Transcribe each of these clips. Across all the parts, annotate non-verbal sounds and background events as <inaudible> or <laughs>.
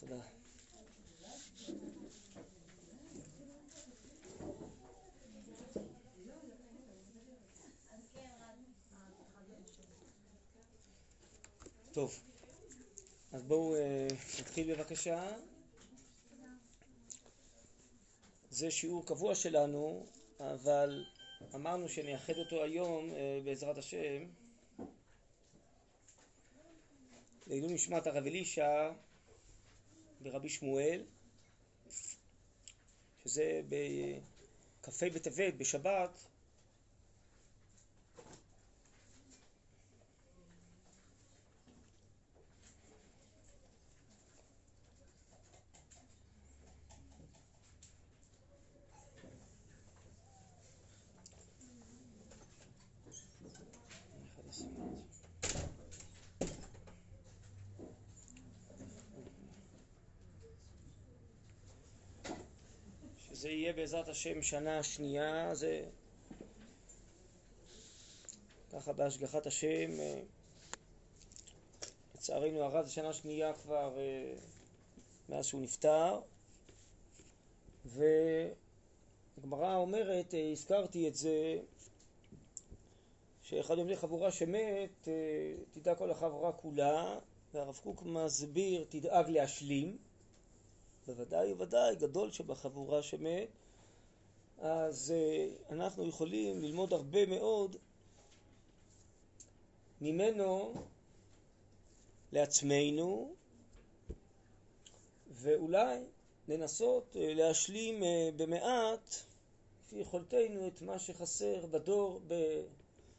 תודה. טוב, אז בואו אה, נתחיל בבקשה. זה שיעור קבוע שלנו, אבל אמרנו שנייחד אותו היום אה, בעזרת השם לעילוי נשמת הרב אלישע ורבי שמואל, שזה בכ"ה בטבת, בשבת, שזה יהיה בעזרת השם שנה שנייה, זה ככה בהשגחת השם, אה, לצערנו הרב זה שנה שנייה כבר אה, מאז שהוא נפטר, והגמרא אומרת, אה, הזכרתי את זה, שאחד אומרים חבורה שמת, תדע כל החבורה כולה, והרב קוק מסביר, תדאג להשלים. בוודאי ובוודאי גדול שבחבורה שמת, אז uh, אנחנו יכולים ללמוד הרבה מאוד ממנו לעצמנו, ואולי לנסות uh, להשלים uh, במעט, כפי יכולתנו, את מה שחסר בדור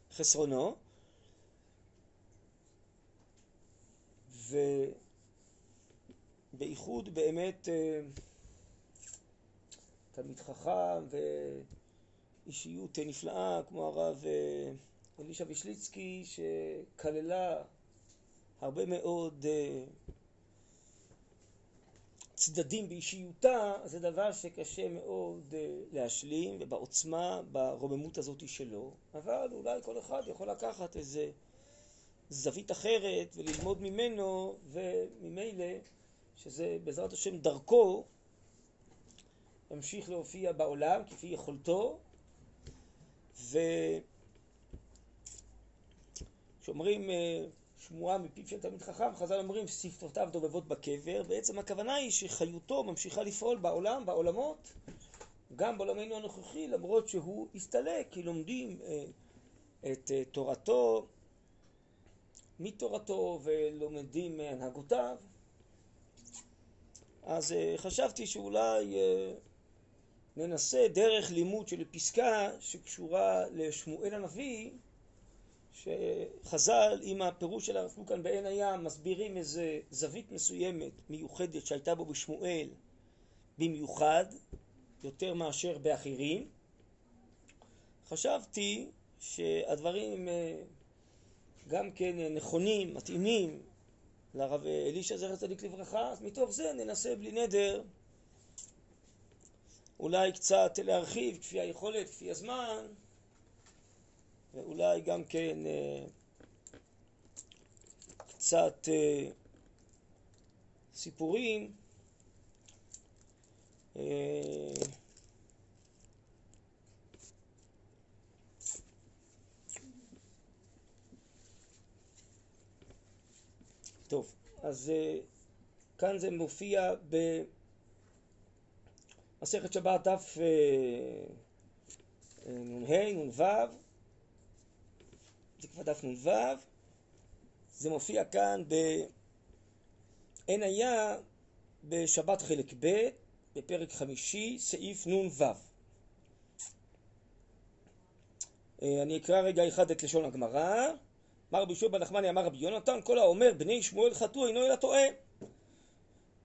בחסרונו. ו... בייחוד באמת אה, תלמיד חכם ואישיות נפלאה כמו הרב אה, אלישע וישליצקי שכללה הרבה מאוד אה, צדדים באישיותה, זה דבר שקשה מאוד להשלים ובעוצמה, ברוממות הזאת שלו, אבל אולי כל אחד יכול לקחת איזה זווית אחרת וללמוד ממנו וממילא שזה בעזרת השם דרכו ימשיך להופיע בעולם כפי יכולתו וכשאומרים אה, שמועה מפיו של תלמיד חכם, חז"ל אומרים שפתותיו דובבות בקבר, בעצם הכוונה היא שחיותו ממשיכה לפעול בעולם, בעולמות, גם בעולמנו הנוכחי, למרות שהוא הסתלק, כי לומדים אה, את אה, תורתו, מתורתו ולומדים מהנהגותיו, אז חשבתי שאולי ננסה דרך לימוד של פסקה שקשורה לשמואל הנביא, שחז"ל עם הפירוש של הרב כאן בעין הים מסבירים איזה זווית מסוימת מיוחדת שהייתה בו בשמואל במיוחד, יותר מאשר באחרים. חשבתי שהדברים אה, גם כן נכונים, מתאימים לרב אלישע זכר צדיק לברכה, אז מתוך זה ננסה בלי נדר אולי קצת להרחיב כפי היכולת, כפי הזמן, ואולי גם כן אה, קצת אה, סיפורים. אה, טוב, אז uh, כאן זה מופיע במסכת שבת דף uh, נ"ה, נ"ו, זה כבר דף נ"ו, זה מופיע כאן בעין היה בשבת חלק ב', בפרק חמישי, סעיף נ"ו. אני אקרא רגע אחד את לשון הגמרא. אמר רבי יהושע בן נחמני אמר רבי יונתן כל האומר בני שמואל חטאו אינו אלא טועה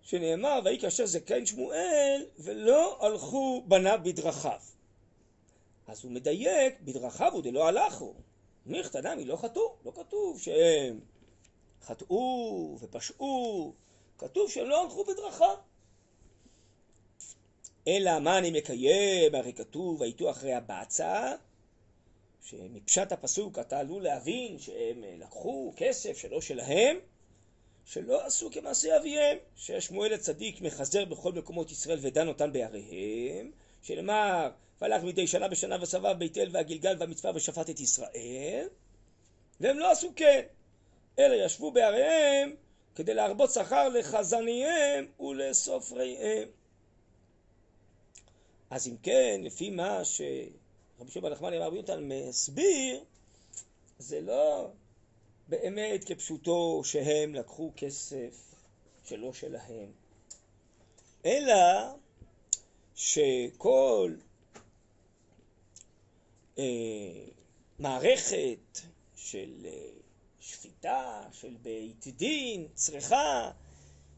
שנאמר ויהי כאשר זקן שמואל ולא הלכו בניו בדרכיו. אז הוא מדייק בדרכיו הוא דלא הלכו. מיכתא נמי לא חטאו. לא כתוב שהם חטאו ופשעו. כתוב שהם לא הלכו בדרכיו. אלא מה אני מקיים? הרי כתוב ויתו אחרי הבצע. שמפשט הפסוק אתה עלול להבין שהם לקחו כסף שלא שלהם, שלא עשו כמעשה אביהם, ששמואל הצדיק מחזר בכל מקומות ישראל ודן אותן בעריהם, שנאמר, והלך מדי שנה בשנה וסבב בית אל והגלגל והמצווה ושפט את ישראל, והם לא עשו כן, אלא ישבו בעריהם כדי להרבות שכר לחזניהם ולסופריהם. אז אם כן, לפי מה שרבי שמעון נחמני אמר ביוטל מסביר, זה לא באמת כפשוטו שהם לקחו כסף שלא שלהם, אלא שכל אה, מערכת של אה, שפיטה, של בית דין, צריכה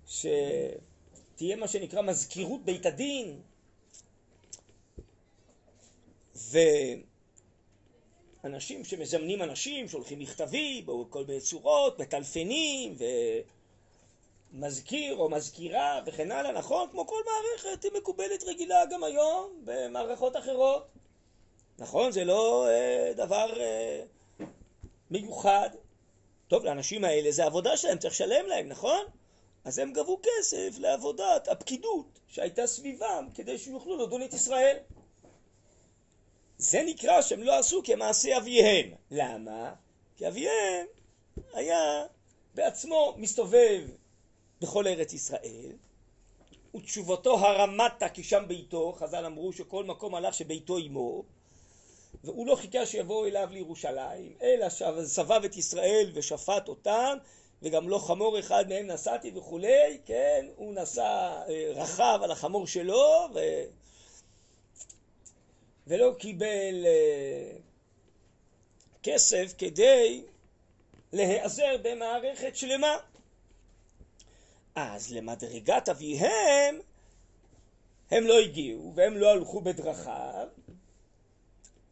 שתהיה מה שנקרא מזכירות בית הדין, ואנשים שמזמנים אנשים, שולחים מכתבים, בכל מיני צורות, מטלפנים, ומזכיר או מזכירה וכן הלאה, נכון? כמו כל מערכת היא מקובלת רגילה גם היום במערכות אחרות. נכון? זה לא אה, דבר אה, מיוחד. טוב, לאנשים האלה זה עבודה שלהם, צריך לשלם להם, נכון? אז הם גבו כסף לעבודת הפקידות שהייתה סביבם כדי שיוכלו לדון את ישראל. זה נקרא שהם לא עשו כמעשה אביהם. למה? כי אביהם היה בעצמו מסתובב בכל ארץ ישראל, ותשובתו הרמתה כי שם ביתו, חז"ל אמרו שכל מקום הלך שביתו עמו, והוא לא חיכה שיבואו אליו לירושלים, אלא סבב את ישראל ושפט אותם, וגם לא חמור אחד מהם נסעתי וכולי, כן, הוא נסע אה, רכב על החמור שלו, ו... ולא קיבל אה, כסף כדי להיעזר במערכת שלמה. אז למדרגת אביהם הם לא הגיעו והם לא הלכו בדרכיו,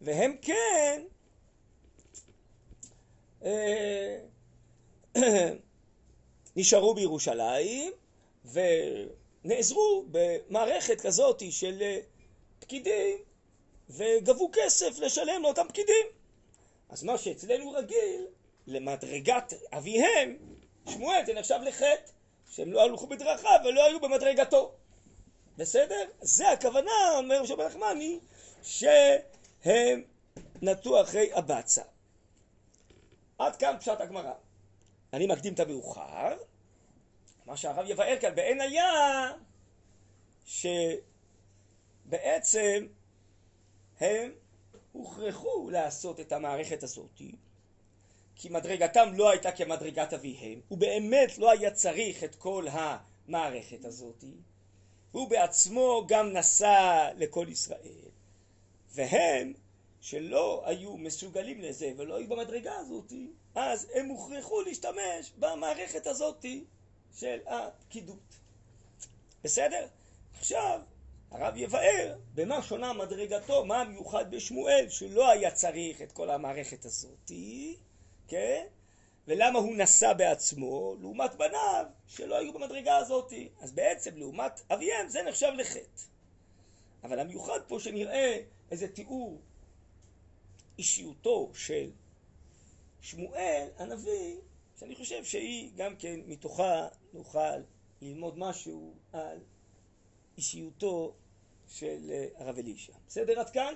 והם כן אה, <clears throat> נשארו בירושלים ונעזרו במערכת כזאת של אה, פקידים וגבו כסף לשלם לאותם פקידים. אז מה שאצלנו רגיל, למדרגת אביהם, שמואל זה נחשב לחטא, שהם לא הלכו בדרכיו ולא היו במדרגתו. בסדר? זה הכוונה, אומר שבת נחמני, שהם נטו אחרי הבצע. עד כאן פשט הגמרא. אני מקדים את המאוחר, מה שהרב יבאר כאן בעין היה שבעצם הם הוכרחו לעשות את המערכת הזאת, כי מדרגתם לא הייתה כמדרגת אביהם, הוא באמת לא היה צריך את כל המערכת הזאת, הוא בעצמו גם נסע לכל ישראל, והם שלא היו מסוגלים לזה ולא היו במדרגה הזאת, אז הם הוכרחו להשתמש במערכת הזאת של הפקידות. בסדר? עכשיו, הרב יבאר במה שונה מדרגתו, מה המיוחד בשמואל, שלא היה צריך את כל המערכת הזאת, כן? ולמה הוא נסע בעצמו, לעומת בניו שלא היו במדרגה הזאת. אז בעצם לעומת אביהם זה נחשב לחטא. אבל המיוחד פה שנראה איזה תיאור אישיותו של שמואל הנביא, שאני חושב שהיא גם כן מתוכה נוכל ללמוד משהו על אישיותו של אה, הרב אלישע. בסדר עד כאן?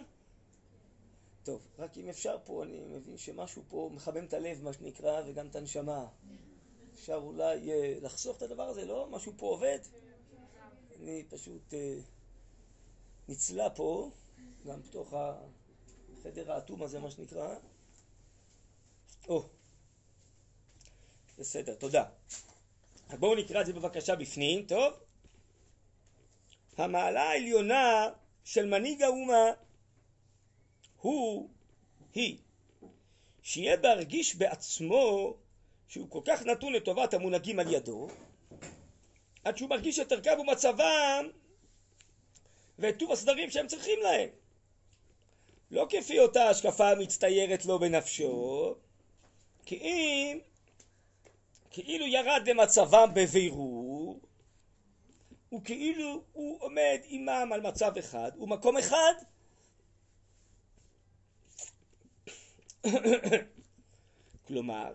טוב, רק אם אפשר פה, אני מבין שמשהו פה מחמם את הלב, מה שנקרא, וגם את הנשמה. אפשר אולי אה, לחסוך את הדבר הזה, לא? משהו פה עובד? אני פשוט אה, נצלה פה, גם בתוך החדר האטום הזה, מה שנקרא. או, בסדר, תודה. בואו נקרא את זה בבקשה בפנים, טוב? המעלה העליונה של מנהיג האומה הוא, היא, שיהיה בהרגיש בעצמו שהוא כל כך נתון לטובת המונהגים על ידו, עד שהוא מרגיש את ערכם ומצבם ואת טוב הסדרים שהם צריכים להם. לא כפי אותה השקפה המצטיירת לו בנפשו, כי אם כאילו ירד למצבם בבירור, וכאילו הוא עומד עמם על מצב אחד ומקום אחד. כלומר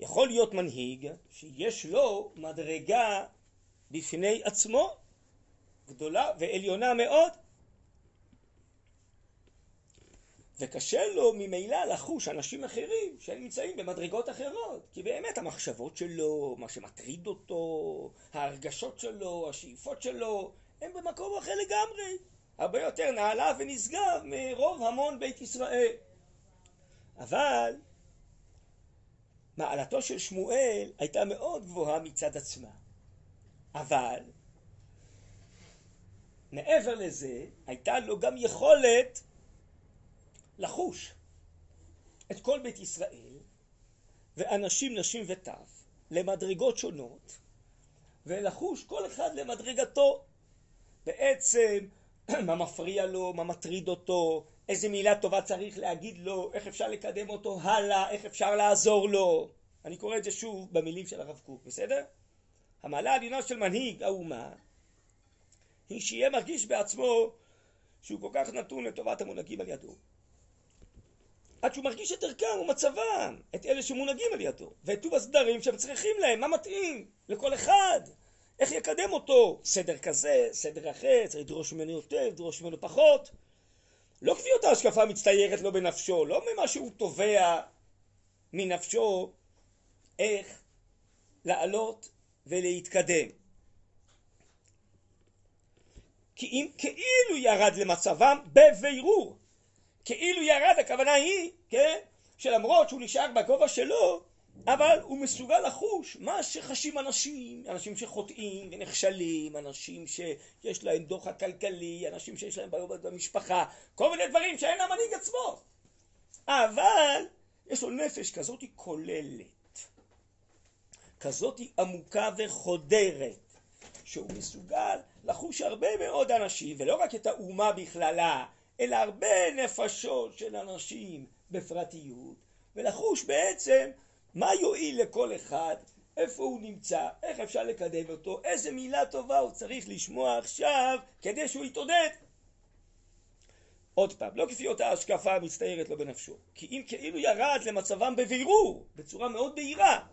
יכול להיות מנהיג שיש לו מדרגה בפני עצמו גדולה ועליונה מאוד וקשה לו ממילא לחוש אנשים אחרים שנמצאים במדרגות אחרות. כי באמת המחשבות שלו, מה שמטריד אותו, ההרגשות שלו, השאיפות שלו הם במקום אחר לגמרי. הרבה יותר נעלה ונשגב מרוב המון בית ישראל. אבל מעלתו של שמואל הייתה מאוד גבוהה מצד עצמה. אבל מעבר לזה הייתה לו גם יכולת לחוש את כל בית ישראל ואנשים, נשים וטף למדרגות שונות ולחוש כל אחד למדרגתו בעצם <clears throat> מה מפריע לו, מה מטריד אותו, איזה מילה טובה צריך להגיד לו, איך אפשר לקדם אותו הלאה, איך אפשר לעזור לו. אני קורא את זה שוב במילים של הרב קוק, בסדר? המעלה העליונה של מנהיג האומה היא שיהיה מרגיש בעצמו שהוא כל כך נתון לטובת המונהגים על ידו. עד שהוא מרגיש את ערכם ומצבם, את אלה שמונהגים על ידו, ואת טוב הסדרים שהם צריכים להם, מה מתאים לכל אחד, איך יקדם אותו, סדר כזה, סדר אחר, צריך לדרוש ממנו יותר, לדרוש ממנו פחות. לא כפי אותה השקפה מצטיירת לו בנפשו, לא ממה שהוא תובע מנפשו איך לעלות ולהתקדם. כי אם כאילו ירד למצבם בבירור, כאילו ירד, הכוונה היא, כן, שלמרות שהוא נשאר בגובה שלו, אבל הוא מסוגל לחוש מה שחשים אנשים, אנשים שחוטאים ונכשלים, אנשים שיש להם דוחק כלכלי, אנשים שיש להם בעיות במשפחה, כל מיני דברים שאין למנהיג עצמו. אבל יש לו נפש כזאת כוללת, כזאת עמוקה וחודרת, שהוא מסוגל לחוש הרבה מאוד אנשים, ולא רק את האומה בכללה, אלא הרבה נפשות של אנשים בפרטיות, ולחוש בעצם מה יועיל לכל אחד, איפה הוא נמצא, איך אפשר לקדם אותו, איזה מילה טובה הוא צריך לשמוע עכשיו כדי שהוא יתעודד. עוד פעם, לא כפי אותה השקפה המצטיירת לו בנפשו, כי אם כאילו ירד למצבם בבירור, בצורה מאוד בהירה,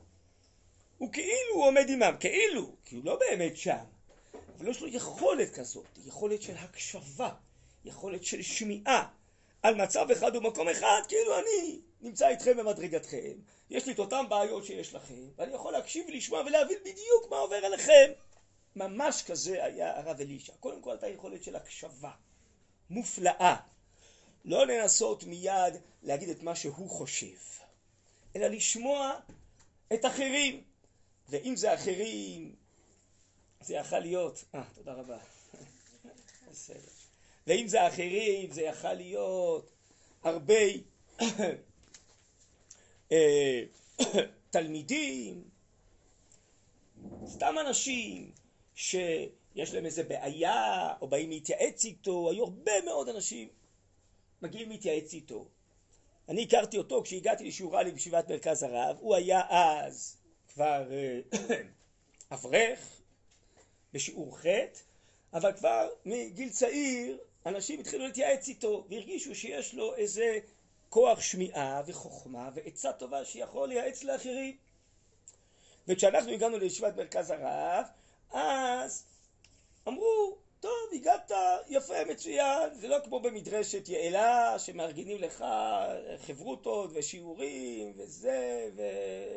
הוא כאילו עומד עמם, כאילו, כי הוא לא באמת שם, אבל יש לו יכולת כזאת, יכולת של הקשבה, יכולת של שמיעה, על מצב אחד ומקום אחד, כאילו אני נמצא איתכם במדרגתכם, יש לי את אותן בעיות שיש לכם, ואני יכול להקשיב ולשמוע ולהבין בדיוק מה עובר עליכם. ממש כזה היה הרב אלישע. קודם כל הייתה יכולת של הקשבה, מופלאה. לא לנסות מיד להגיד את מה שהוא חושב, אלא לשמוע את אחרים. ואם זה אחרים, זה יכול להיות... אה, תודה רבה. <laughs> בסדר. ואם זה אחרים, זה יכול להיות הרבה <coughs> אה, <coughs> תלמידים, סתם אנשים שיש להם איזה בעיה, או באים להתייעץ איתו, היו הרבה מאוד אנשים מגיעים להתייעץ איתו. אני הכרתי אותו כשהגעתי לשיעורה לי בישיבת מרכז הרב, הוא היה אז כבר אה, <coughs> אברך בשיעור ח', אבל כבר מגיל צעיר אנשים התחילו להתייעץ איתו והרגישו שיש לו איזה כוח שמיעה וחוכמה ועצה טובה שיכול לייעץ לאחרים. וכשאנחנו הגענו לישיבת מרכז הרב, אז אמרו, טוב, הגעת יפה, מצוין, זה לא כמו במדרשת יעלה, שמארגנים לך חברותות ושיעורים וזה,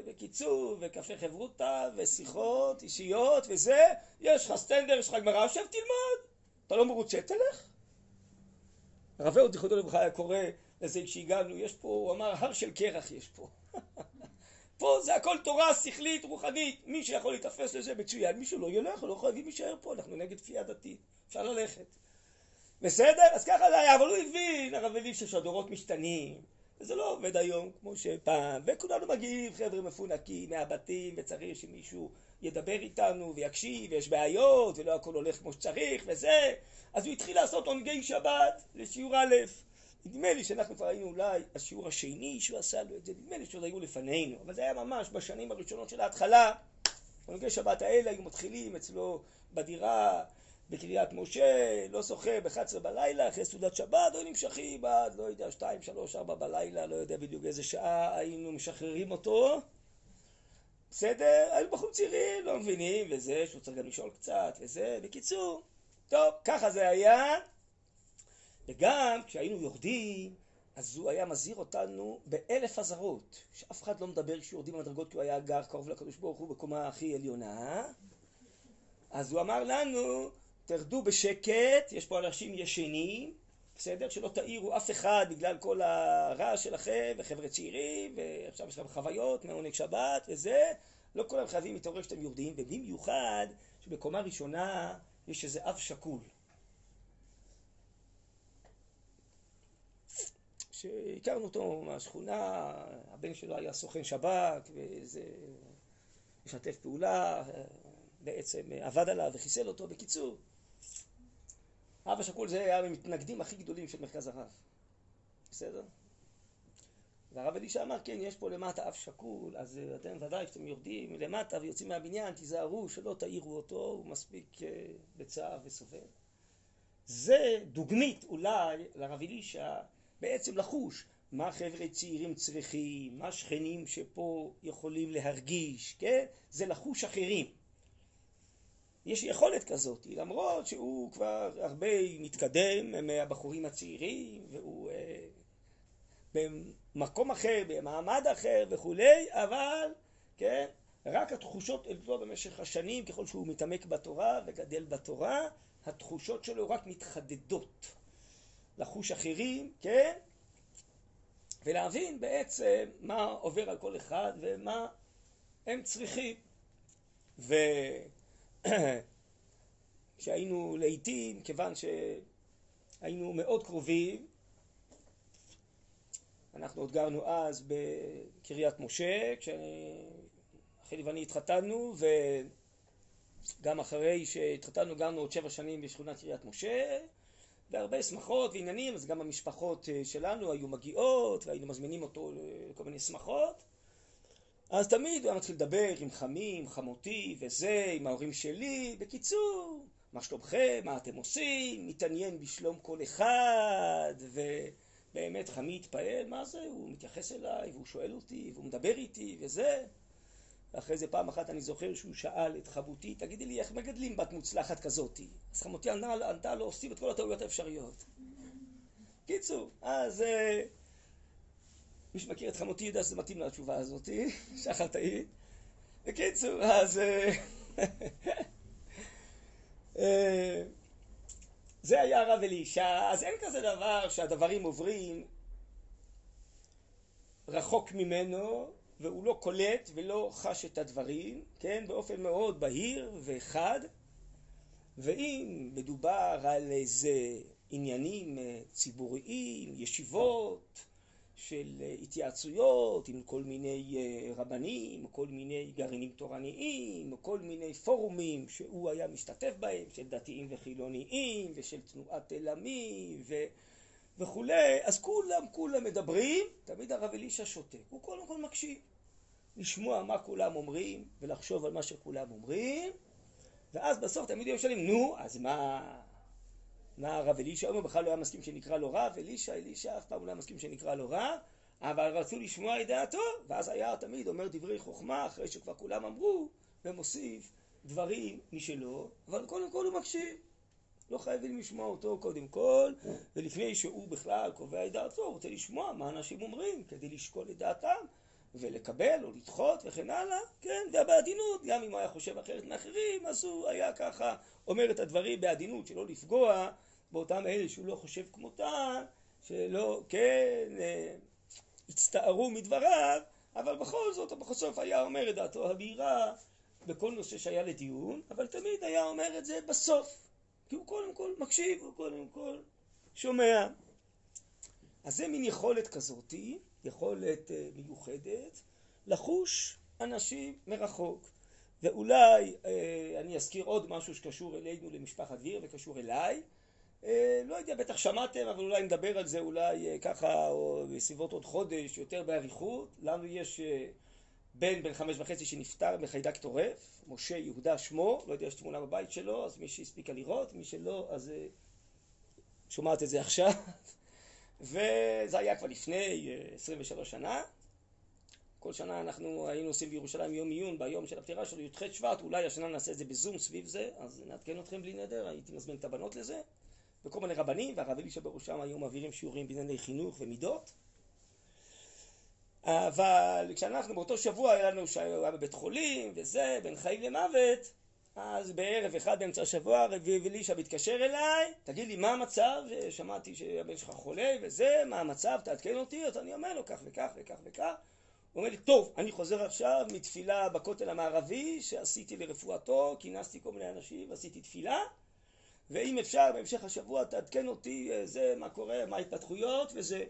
וקיצור, וקפה חברותה, ושיחות אישיות וזה, יש לך סטנדר, יש לך גמרא, עכשיו תלמד. אתה לא מרוצה, תלך. הרב אהוד זכרותו לברכה היה קורא לזה כשהגענו, יש פה, הוא אמר, הר של קרח יש פה. <laughs> פה זה הכל תורה שכלית, רוחנית, מי שיכול להתאפס לזה מצוין, מי שלא ילך, לא חייבים להישאר פה, אנחנו נגד כפייה דתית, אפשר ללכת. בסדר? אז ככה זה היה, אבל הוא הבין, הרב אלישע שהדורות משתנים, וזה לא עובד היום כמו שפעם, וכולנו מגיעים, חבר'ה מפונקים מהבתים, וצריך שמישהו ידבר איתנו ויקשיב, ויש בעיות, ולא הכל הולך כמו שצריך, וזה. אז הוא התחיל לעשות עונגי שבת לשיעור א'. נדמה לי שאנחנו כבר היינו אולי השיעור השני שהוא עשה לו את זה, נדמה לי שעוד היו לפנינו, אבל זה היה ממש בשנים הראשונות של ההתחלה. עונגי שבת האלה היו מתחילים אצלו בדירה בקריית משה, לא זוכר, ב-11 בלילה, אחרי סעודת שבת, היו נמשכים עד, לא יודע, 2, 3, 4 בלילה, לא יודע בדיוק איזה שעה היינו משחררים אותו, בסדר? היו בחורים צעירים, לא מבינים, וזה, שהוא צריך גם לשאול קצת, וזה, בקיצור. טוב, ככה זה היה. וגם כשהיינו יורדים, אז הוא היה מזהיר אותנו באלף אזהרות, שאף אחד לא מדבר כשיורדים במדרגות, כי הוא היה גר קרוב לקדוש ברוך הוא בקומה הכי עליונה. אז הוא אמר לנו, תרדו בשקט, יש פה אנשים ישנים, בסדר? שלא תעירו אף אחד בגלל כל הרעש שלכם, וחבר'ה צעירים, ועכשיו יש לכם חוויות מעונג שבת וזה, לא כולם חייבים להתעורר כשאתם יורדים, ובמיוחד שבקומה ראשונה יש איזה אב שכול. שהכרנו אותו מהשכונה, הבן שלו היה סוכן שב"כ, ואיזה משתף פעולה, בעצם עבד עליו וחיסל אותו. בקיצור, אבא שכול זה היה המתנגדים הכי גדולים של מרכז הרב. בסדר? והרב אלישע אמר, כן, יש פה למטה אב שכול, אז אתם ודאי כשאתם יורדים למטה ויוצאים מהבניין, תיזהרו שלא תעירו אותו, הוא מספיק בצער וסובל. זה דוגמית אולי לרב אלישע בעצם לחוש מה חבר'ה צעירים צריכים, מה שכנים שפה יכולים להרגיש, כן? זה לחוש אחרים. יש יכולת כזאת, למרות שהוא כבר הרבה מתקדם מהבחורים הצעירים, והוא אה, במקום אחר, במעמד אחר וכולי, אבל, כן, רק התחושות אצלו במשך השנים, ככל שהוא מתעמק בתורה וגדל בתורה, התחושות שלו רק מתחדדות. לחוש אחרים, כן? ולהבין בעצם מה עובר על כל אחד ומה הם צריכים. <clears throat> וכשהיינו לעיתים, כיוון שהיינו מאוד קרובים, אנחנו עוד גרנו אז בקריית משה, כשאחי ואני התחתנו, וגם אחרי שהתחתנו גרנו עוד שבע שנים בשכונת קריית משה, והרבה שמחות ועניינים, אז גם המשפחות אה, שלנו היו מגיעות, והיינו מזמינים אותו לכל מיני שמחות. אז תמיד הוא היה מתחיל לדבר עם חמים, חמותי וזה, עם ההורים שלי. בקיצור, מה שלומכם, מה אתם עושים, מתעניין בשלום כל אחד, ובאמת חמי התפעל, מה זה, הוא מתייחס אליי, והוא שואל אותי, והוא מדבר איתי, וזה. ואחרי זה פעם אחת אני זוכר שהוא שאל את חמותי, תגידי לי, איך מגדלים בת מוצלחת כזאתי? אז חמותי ענתה לו, עושים את כל הטעויות האפשריות. קיצור, אז אה, מי שמכיר את חמותי יודע שזה מתאים לתשובה הזאתי, <laughs> שחר תהי. בקיצור, אז... אה, <laughs> אה, זה היה הרב אלישע, אז אין כזה דבר שהדברים עוברים רחוק ממנו, והוא לא קולט ולא חש את הדברים, כן, באופן מאוד בהיר וחד, ואם מדובר על איזה עניינים אה, ציבוריים, ישיבות של אה, התייעצויות עם כל מיני אה, רבנים, כל מיני גרעינים תורניים, כל מיני פורומים שהוא היה משתתף בהם, של דתיים וחילוניים, ושל תנועת תל עמי, ו... וכולי, אז כולם כולם מדברים, תמיד הרב אלישע שותק, הוא קודם כל מקשיב. לשמוע מה כולם אומרים ולחשוב על מה שכולם אומרים ואז בסוף תמיד הם שואלים נו אז מה מה הרב אלישע אומר בכלל לא היה מסכים שנקרא לו רב אלישע אלישע אף פעם לא היה מסכים שנקרא לו רב אבל רצו לשמוע את דעתו ואז היה תמיד אומר דברי חוכמה אחרי שכבר כולם אמרו ומוסיף דברים משלו אבל קודם כל הוא מקשיב. לא חייבים לשמוע אותו קודם כל ולפני שהוא בכלל קובע את דעתו הוא רוצה לשמוע מה אנשים אומרים כדי לשקול את דעתם ולקבל או לדחות וכן הלאה, כן, ובעדינות, גם אם הוא היה חושב אחרת מאחרים, אז הוא היה ככה אומר את הדברים בעדינות, שלא לפגוע באותם אלה שהוא לא חושב כמותם, שלא, כן, אה, הצטערו מדבריו, אבל בכל זאת, בסוף היה אומר את דעתו הבהירה בכל נושא שהיה לדיון, אבל תמיד היה אומר את זה בסוף, כי הוא קודם כל מקשיב, הוא קודם כל שומע. אז זה מין יכולת כזאתי, יכולת אה, מיוחדת, לחוש אנשים מרחוק. ואולי אה, אני אזכיר עוד משהו שקשור אלינו למשפחת דביר וקשור אליי. אה, לא יודע, בטח שמעתם, אבל אולי נדבר על זה אולי ככה, או בסביבות עוד חודש, יותר באריכות. לנו יש בן בן חמש וחצי שנפטר מחיידק טורף, משה יהודה שמו, לא יודע, יש תמונה בבית שלו, אז מי שהספיקה לראות, מי שלא, אז שומעת את זה עכשיו. <laughs> וזה היה כבר לפני 23 אה, שנה. כל שנה אנחנו היינו עושים בירושלים יום עיון ביום של הפטירה שלו, י"ח שבט, אולי השנה נעשה את זה בזום סביב זה, אז נעדכן אתכם בלי נדר, הייתי מזמין את הבנות לזה, וכל מיני רבנים, והרב אלישע בראשם היו מעבירים שיעורים בענייני חינוך ומידות. אבל כשאנחנו באותו שבוע היה לנו שהוא היה בבית חולים וזה, בין חיים למוות, אז בערב אחד באמצע השבוע רבי אלישע מתקשר אליי, תגיד לי מה המצב, שמעתי שהבן שלך חולה וזה, מה המצב, תעדכן אותי, אז אני אומר לו כך וכך וכך וכך. הוא אומר לי, טוב, אני חוזר עכשיו מתפילה בכותל המערבי שעשיתי לרפואתו, כינסתי כל מיני אנשים ועשיתי תפילה ואם אפשר בהמשך השבוע תעדכן אותי אה, זה, מה קורה, מה ההתפתחויות וזה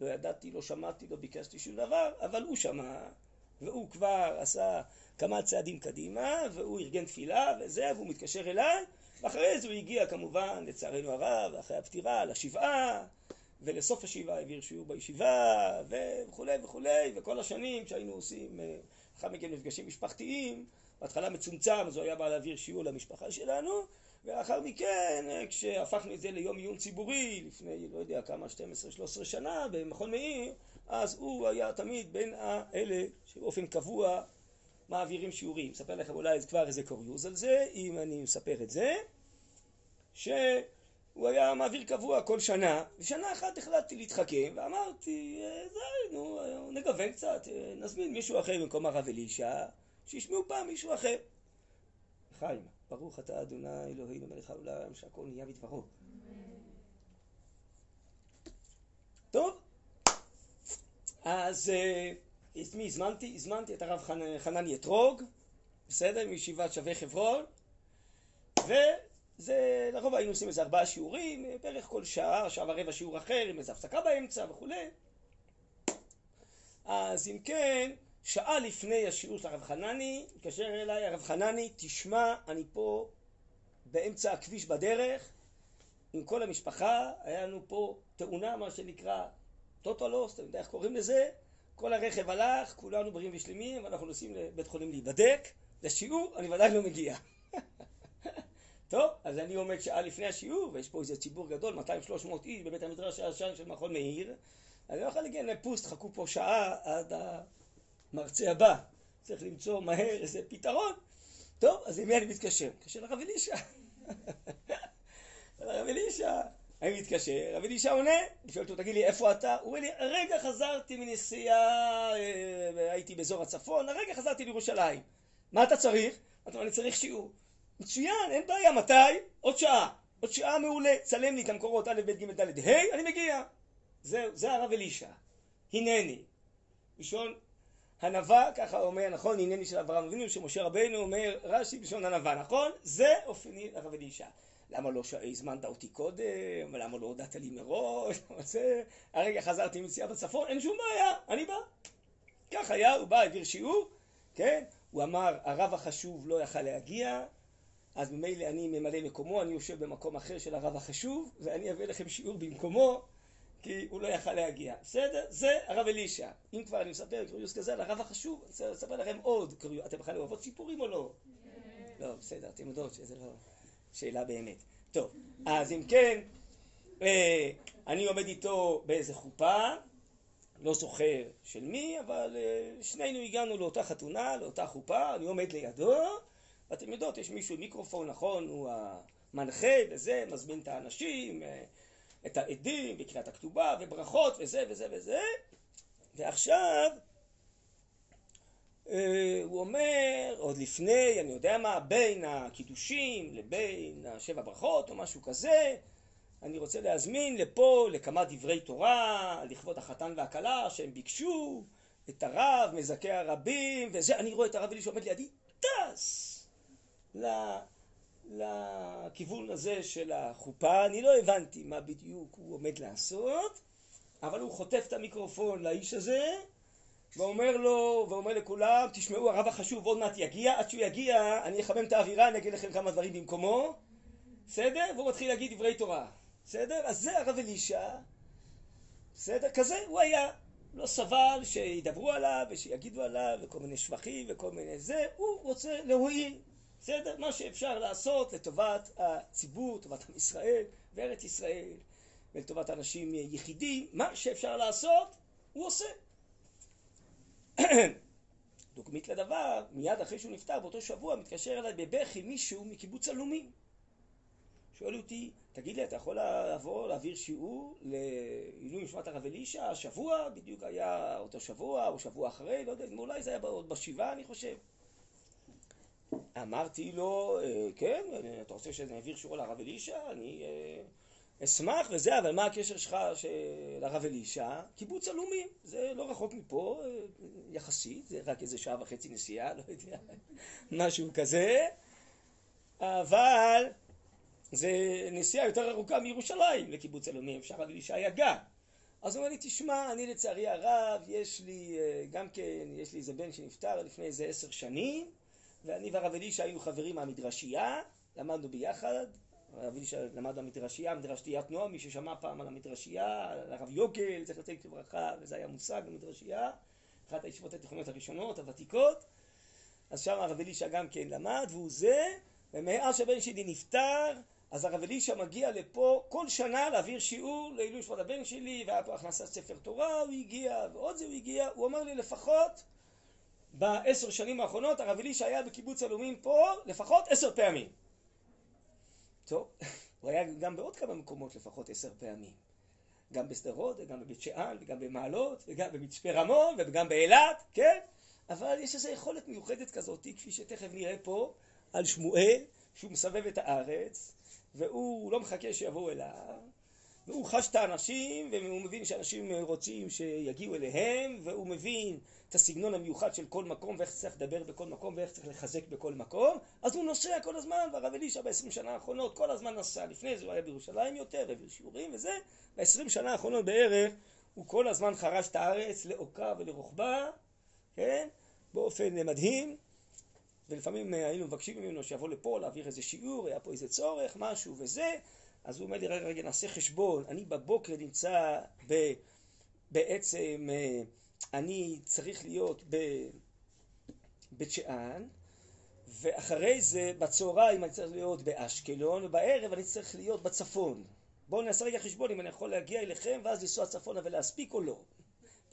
לא ידעתי, לא שמעתי, לא ביקשתי שום דבר, אבל הוא שמע והוא כבר עשה כמה צעדים קדימה והוא ארגן תפילה וזה, והוא מתקשר אליי. ואחרי זה הוא הגיע כמובן, לצערנו הרב, אחרי הפטירה, לשבעה ולסוף השבעה העביר שיעור בישיבה וכולי וכולי וכל השנים שהיינו עושים לאחר מכן מפגשים משפחתיים בהתחלה מצומצם אז הוא היה בא להעביר שיעור למשפחה שלנו ולאחר מכן כשהפכנו את זה ליום עיון ציבורי לפני לא יודע כמה 12-13 שנה במכון מאיר אז הוא היה תמיד בין האלה שבאופן קבוע מעבירים שיעורים. אספר לכם אולי כבר איזה קוריוז על זה אם אני מספר את זה ש... הוא היה מעביר קבוע כל שנה, ושנה אחת החלטתי להתחכם, ואמרתי, די, נו, נגוון קצת, נזמין מישהו אחר במקום הרב אלישע, שישמעו פעם מישהו אחר. חיים, ברוך אתה אדוני אלוהינו מלך העולם, שהכל נהיה בדברו. טוב, אז את מי הזמנתי? הזמנתי את הרב חנני אתרוג, בסדר? מישיבת שווה חברון, ו... זה, לרוב היינו עושים איזה ארבעה שיעורים, בערך כל שעה, שעה ורבע שיעור אחר, עם איזה הפסקה באמצע וכולי. אז אם כן, שעה לפני השיעור של הרב חנני, התקשר אליי הרב חנני, תשמע, אני פה באמצע הכביש בדרך, עם כל המשפחה, היה לנו פה תאונה, מה שנקרא טוטולוס, אתה יודע איך קוראים לזה? כל הרכב הלך, כולנו בריאים ושלמים, ואנחנו נוסעים לבית חולים להיבדק, לשיעור, אני ודאי לא מגיע. <laughs> טוב, אז אני עומד שעה לפני השיעור, ויש פה איזה ציבור גדול, 200-300 איש בבית המדרש הישן של מכון מאיר, אני לא יכול להגיע לפוסט, חכו פה שעה עד המרצה הבא. צריך למצוא מהר איזה פתרון. טוב, אז עם מי אני מתקשר? מתקשר לרב אלישע. <laughs> לרב אלישע. אני מתקשר, רב אלישע עונה, אני שואל אותו, תגיד לי, איפה אתה? הוא אומר לי, הרגע חזרתי מנסיעה, אה, הייתי באזור הצפון, הרגע חזרתי לירושלים. מה אתה צריך? אמרתי לו, אני צריך שיעור. מצוין, אין בעיה, מתי? עוד שעה. עוד שעה מעולה, צלם לי את המקורות א', ב', ג', ד', ה', אני מגיע. זהו, זה הרב אלישע. הנני. ראשון הנבא, ככה אומר, נכון, הנני של אברהם אבינו, שמשה רבנו אומר, רש"י בלשון הנבא, נכון? זה אופני הרב אלישע. למה לא הזמנת אותי קודם? למה לא הודעת לי מראש? <laughs> זה... הרגע חזרתי מנסיעה בצפון, אין שום בעיה, אני בא. כך היה, הוא בא, העביר שיעור, כן? הוא אמר, הרב החשוב לא יכל להגיע, אז ממילא אני ממלא מקומו, אני יושב במקום אחר של הרב החשוב, ואני אביא לכם שיעור במקומו, כי הוא לא יכל להגיע. בסדר? זה הרב אלישע. אם כבר אני מספר קוריוס כזה על הרב החשוב, אני אספר לכם עוד קוריוס. אתם בכלל אוהבות סיפורים או לא? לא, בסדר, אתם יודעות שזה לא שאלה באמת. טוב, אז אם כן, אה, אני עומד איתו באיזה חופה, לא זוכר של מי, אבל אה, שנינו הגענו לאותה חתונה, לאותה חופה, אני עומד לידו, ואתם יודעות, יש מישהו עם מיקרופון, נכון, הוא המנחה וזה, מזמין את האנשים, אה, את העדים, בקריאת הכתובה, וברכות וזה וזה וזה, ועכשיו אה, הוא אומר, עוד לפני, אני יודע מה, בין הקידושים לבין השבע ברכות או משהו כזה, אני רוצה להזמין לפה לכמה דברי תורה, לכבוד החתן והכלה, שהם ביקשו את הרב, מזכה הרבים, וזה, אני רואה את הרב אלי שעומד לידי, טס! לכיוון הזה של החופה, אני לא הבנתי מה בדיוק הוא עומד לעשות, אבל הוא חוטף את המיקרופון לאיש הזה, ואומר לו, ואומר לכולם, תשמעו, הרב החשוב עוד מעט יגיע, עד שהוא יגיע, אני אחמם את האווירה, אני אגיד לכם כמה דברים במקומו, בסדר? והוא מתחיל להגיד דברי תורה, בסדר? אז זה הרב אלישע, בסדר? כזה הוא היה. לא סבל שידברו עליו ושיגידו עליו וכל מיני שבחים וכל מיני זה, הוא רוצה להועיל, בסדר? מה שאפשר לעשות לטובת הציבור, לטובת עם ישראל וארץ ישראל ולטובת אנשים יחידים, מה שאפשר לעשות, הוא עושה. <clears throat> דוגמית לדבר, מיד אחרי שהוא נפטר, באותו שבוע, מתקשר אליי בבכי מישהו מקיבוץ עלומים. שואל אותי, תגיד לי, אתה יכול לבוא, להעביר שיעור לעילוי נשמת הרב אלישע? השבוע בדיוק היה אותו שבוע, או שבוע אחרי, לא יודע, אולי זה היה עוד בשבעה, אני חושב. אמרתי לו, אה, כן, אתה רוצה שאני אעביר שיעור לרב אלישע? אני אה, אשמח וזה, אבל מה הקשר שלך לרב אלישע? קיבוץ עלומים, זה לא רחוק מפה, אה, יחסית, זה רק איזה שעה וחצי נסיעה, לא יודע, <laughs> משהו כזה, אבל זה נסיעה יותר ארוכה מירושלים לקיבוץ עלומים, אפשר רב אלישע גר. אז הוא אומר לי, תשמע, אני לצערי הרב, יש לי, גם כן, יש לי איזה בן שנפטר לפני איזה עשר שנים, ואני והרב אלישע היינו חברים מהמדרשייה, למדנו ביחד, הרב אלישע למד במדרשייה, מדרשיית נועם, מי ששמע פעם על המדרשייה, על הרב יוגל, צריך לצאת לברכה, וזה היה מושג במדרשייה, אחת הישיבות התיכוניות הראשונות, הוותיקות, אז שם הרב אלישע גם כן למד, והוא זה, ומאז שהבן שלי נפטר, אז הרב אלישע מגיע לפה כל שנה להעביר שיעור לעילוי שפת הבן שלי, והיה פה הכנסת ספר תורה, הוא הגיע, ועוד זה הוא הגיע, הוא אמר לי לפחות בעשר שנים האחרונות הרב אלישע היה בקיבוץ עלומים פה לפחות עשר פעמים. טוב, <laughs> הוא היה גם בעוד כמה מקומות לפחות עשר פעמים. גם בשדרות, וגם בבית שאן, וגם במעלות, וגם במצפה רמון, וגם באילת, כן? אבל יש איזו יכולת מיוחדת כזאת, כפי שתכף נראה פה, על שמואל, שהוא מסבב את הארץ, והוא לא מחכה שיבואו אליו, והוא חש את האנשים, והוא מבין שאנשים רוצים שיגיעו אליהם, והוא מבין את הסגנון המיוחד של כל מקום, ואיך צריך לדבר בכל מקום, ואיך צריך לחזק בכל מקום, אז הוא נוסע כל הזמן, והרב אלישע בעשרים שנה האחרונות כל הזמן נסע. לפני זה הוא היה בירושלים יותר, העביר שיעורים וזה, בעשרים שנה האחרונות בערך, הוא כל הזמן חרש את הארץ לאורכה ולרוחבה, כן? באופן מדהים. ולפעמים היינו מבקשים ממנו שיבוא לפה להעביר איזה שיעור, היה פה איזה צורך, משהו וזה, אז הוא אומר לי, רגע, רגע, נעשה חשבון, אני בבוקר נמצא ב, בעצם, אה, אני צריך להיות בבית שאן, ואחרי זה, בצהריים אני צריך להיות באשקלון, ובערב אני צריך להיות בצפון. בואו נעשה רגע חשבון אם אני יכול להגיע אליכם, ואז לנסוע צפונה ולהספיק או לא.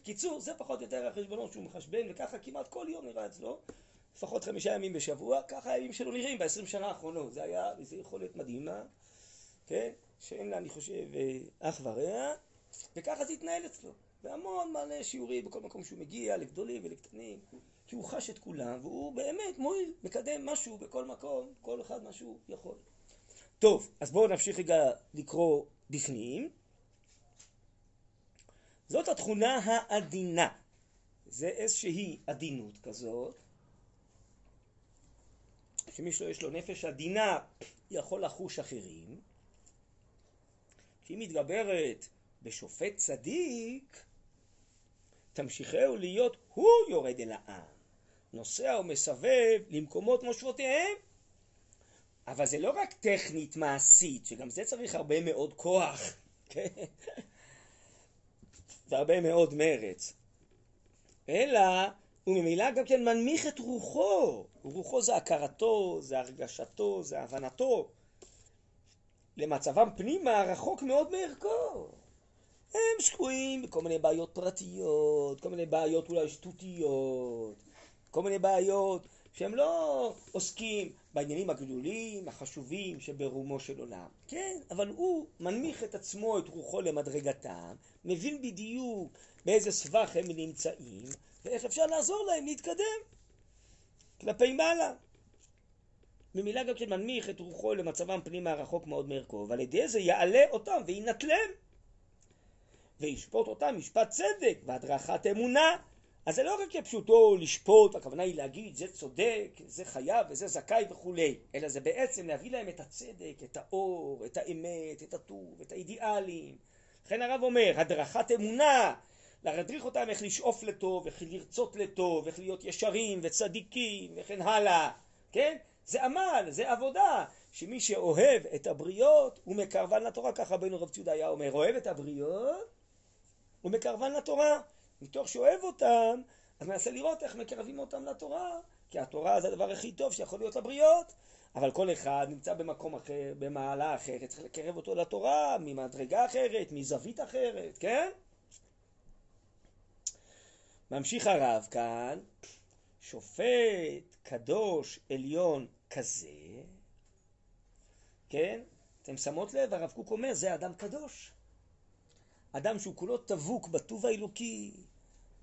בקיצור, זה פחות או יותר החשבונות שהוא מחשבן, וככה כמעט כל יום נראה אצלו. לפחות חמישה ימים בשבוע, ככה הימים שלו נראים בעשרים שנה האחרונות. זה היה, איזו יכולת מדהימה. כן? שאין לה, אני חושב, אח ורע, וככה זה התנהל אצלו. והמון מלא שיעורים בכל מקום שהוא מגיע, לגדולים ולקטנים, כי הוא חש את כולם, והוא באמת מועיל, מקדם משהו בכל מקום, כל אחד מה שהוא יכול. טוב, אז בואו נמשיך רגע לקרוא בפנים. זאת התכונה העדינה. זה איזושהי עדינות כזאת, שמי שיש לו נפש עדינה יכול לחוש אחרים, שהיא מתגברת בשופט צדיק, תמשיכהו להיות הוא יורד אל העם, נוסע ומסבב למקומות מושבותיהם. אבל זה לא רק טכנית מעשית, שגם זה צריך הרבה מאוד כוח, <laughs> כן? והרבה מאוד מרץ, אלא הוא ממילא גם כן מנמיך את רוחו. רוחו זה הכרתו, זה הרגשתו, זה הבנתו. למצבם פנימה רחוק מאוד מערכו. הם שקועים בכל מיני בעיות פרטיות, כל מיני בעיות אולי שטותיות, כל מיני בעיות שהם לא עוסקים בעניינים הגדולים, החשובים שברומו של עולם. כן, אבל הוא מנמיך את עצמו, את רוחו למדרגתם, מבין בדיוק באיזה סבך הם נמצאים, ואיך אפשר לעזור להם להתקדם כלפי מעלה. ממילא גם כן מנמיך את רוחו למצבם פנימה רחוק מאוד מערכו, ועל ידי זה יעלה אותם וינטלם. וישפוט אותם משפט צדק והדרכת אמונה. אז זה לא רק כפשוטו לשפוט, הכוונה היא להגיד זה צודק, זה חייב וזה זכאי וכולי, אלא זה בעצם להביא להם את הצדק, את האור, את האמת, את הטוב, את האידיאלים. לכן הרב אומר, הדרכת אמונה, להדריך אותם איך לשאוף לטוב, איך לרצות לטוב, איך להיות ישרים וצדיקים וכן הלאה, כן? זה עמל, זה עבודה, שמי שאוהב את הבריות הוא מקרבן לתורה, ככה רבנו רב ציודה היה אומר, אוהב את הבריות הוא מקרבן לתורה. מתוך שאוהב אותם, אז מנסה לראות איך מקרבים אותם לתורה, כי התורה זה הדבר הכי טוב שיכול להיות לבריות, אבל כל אחד נמצא במקום אחר, במעלה אחרת, צריך לקרב אותו לתורה, ממדרגה אחרת, מזווית אחרת, כן? ממשיך הרב כאן, שופט קדוש עליון כזה, כן? אתם שמות לב, הרב קוק אומר, זה אדם קדוש. אדם שהוא כולו דבוק בטוב האלוקי,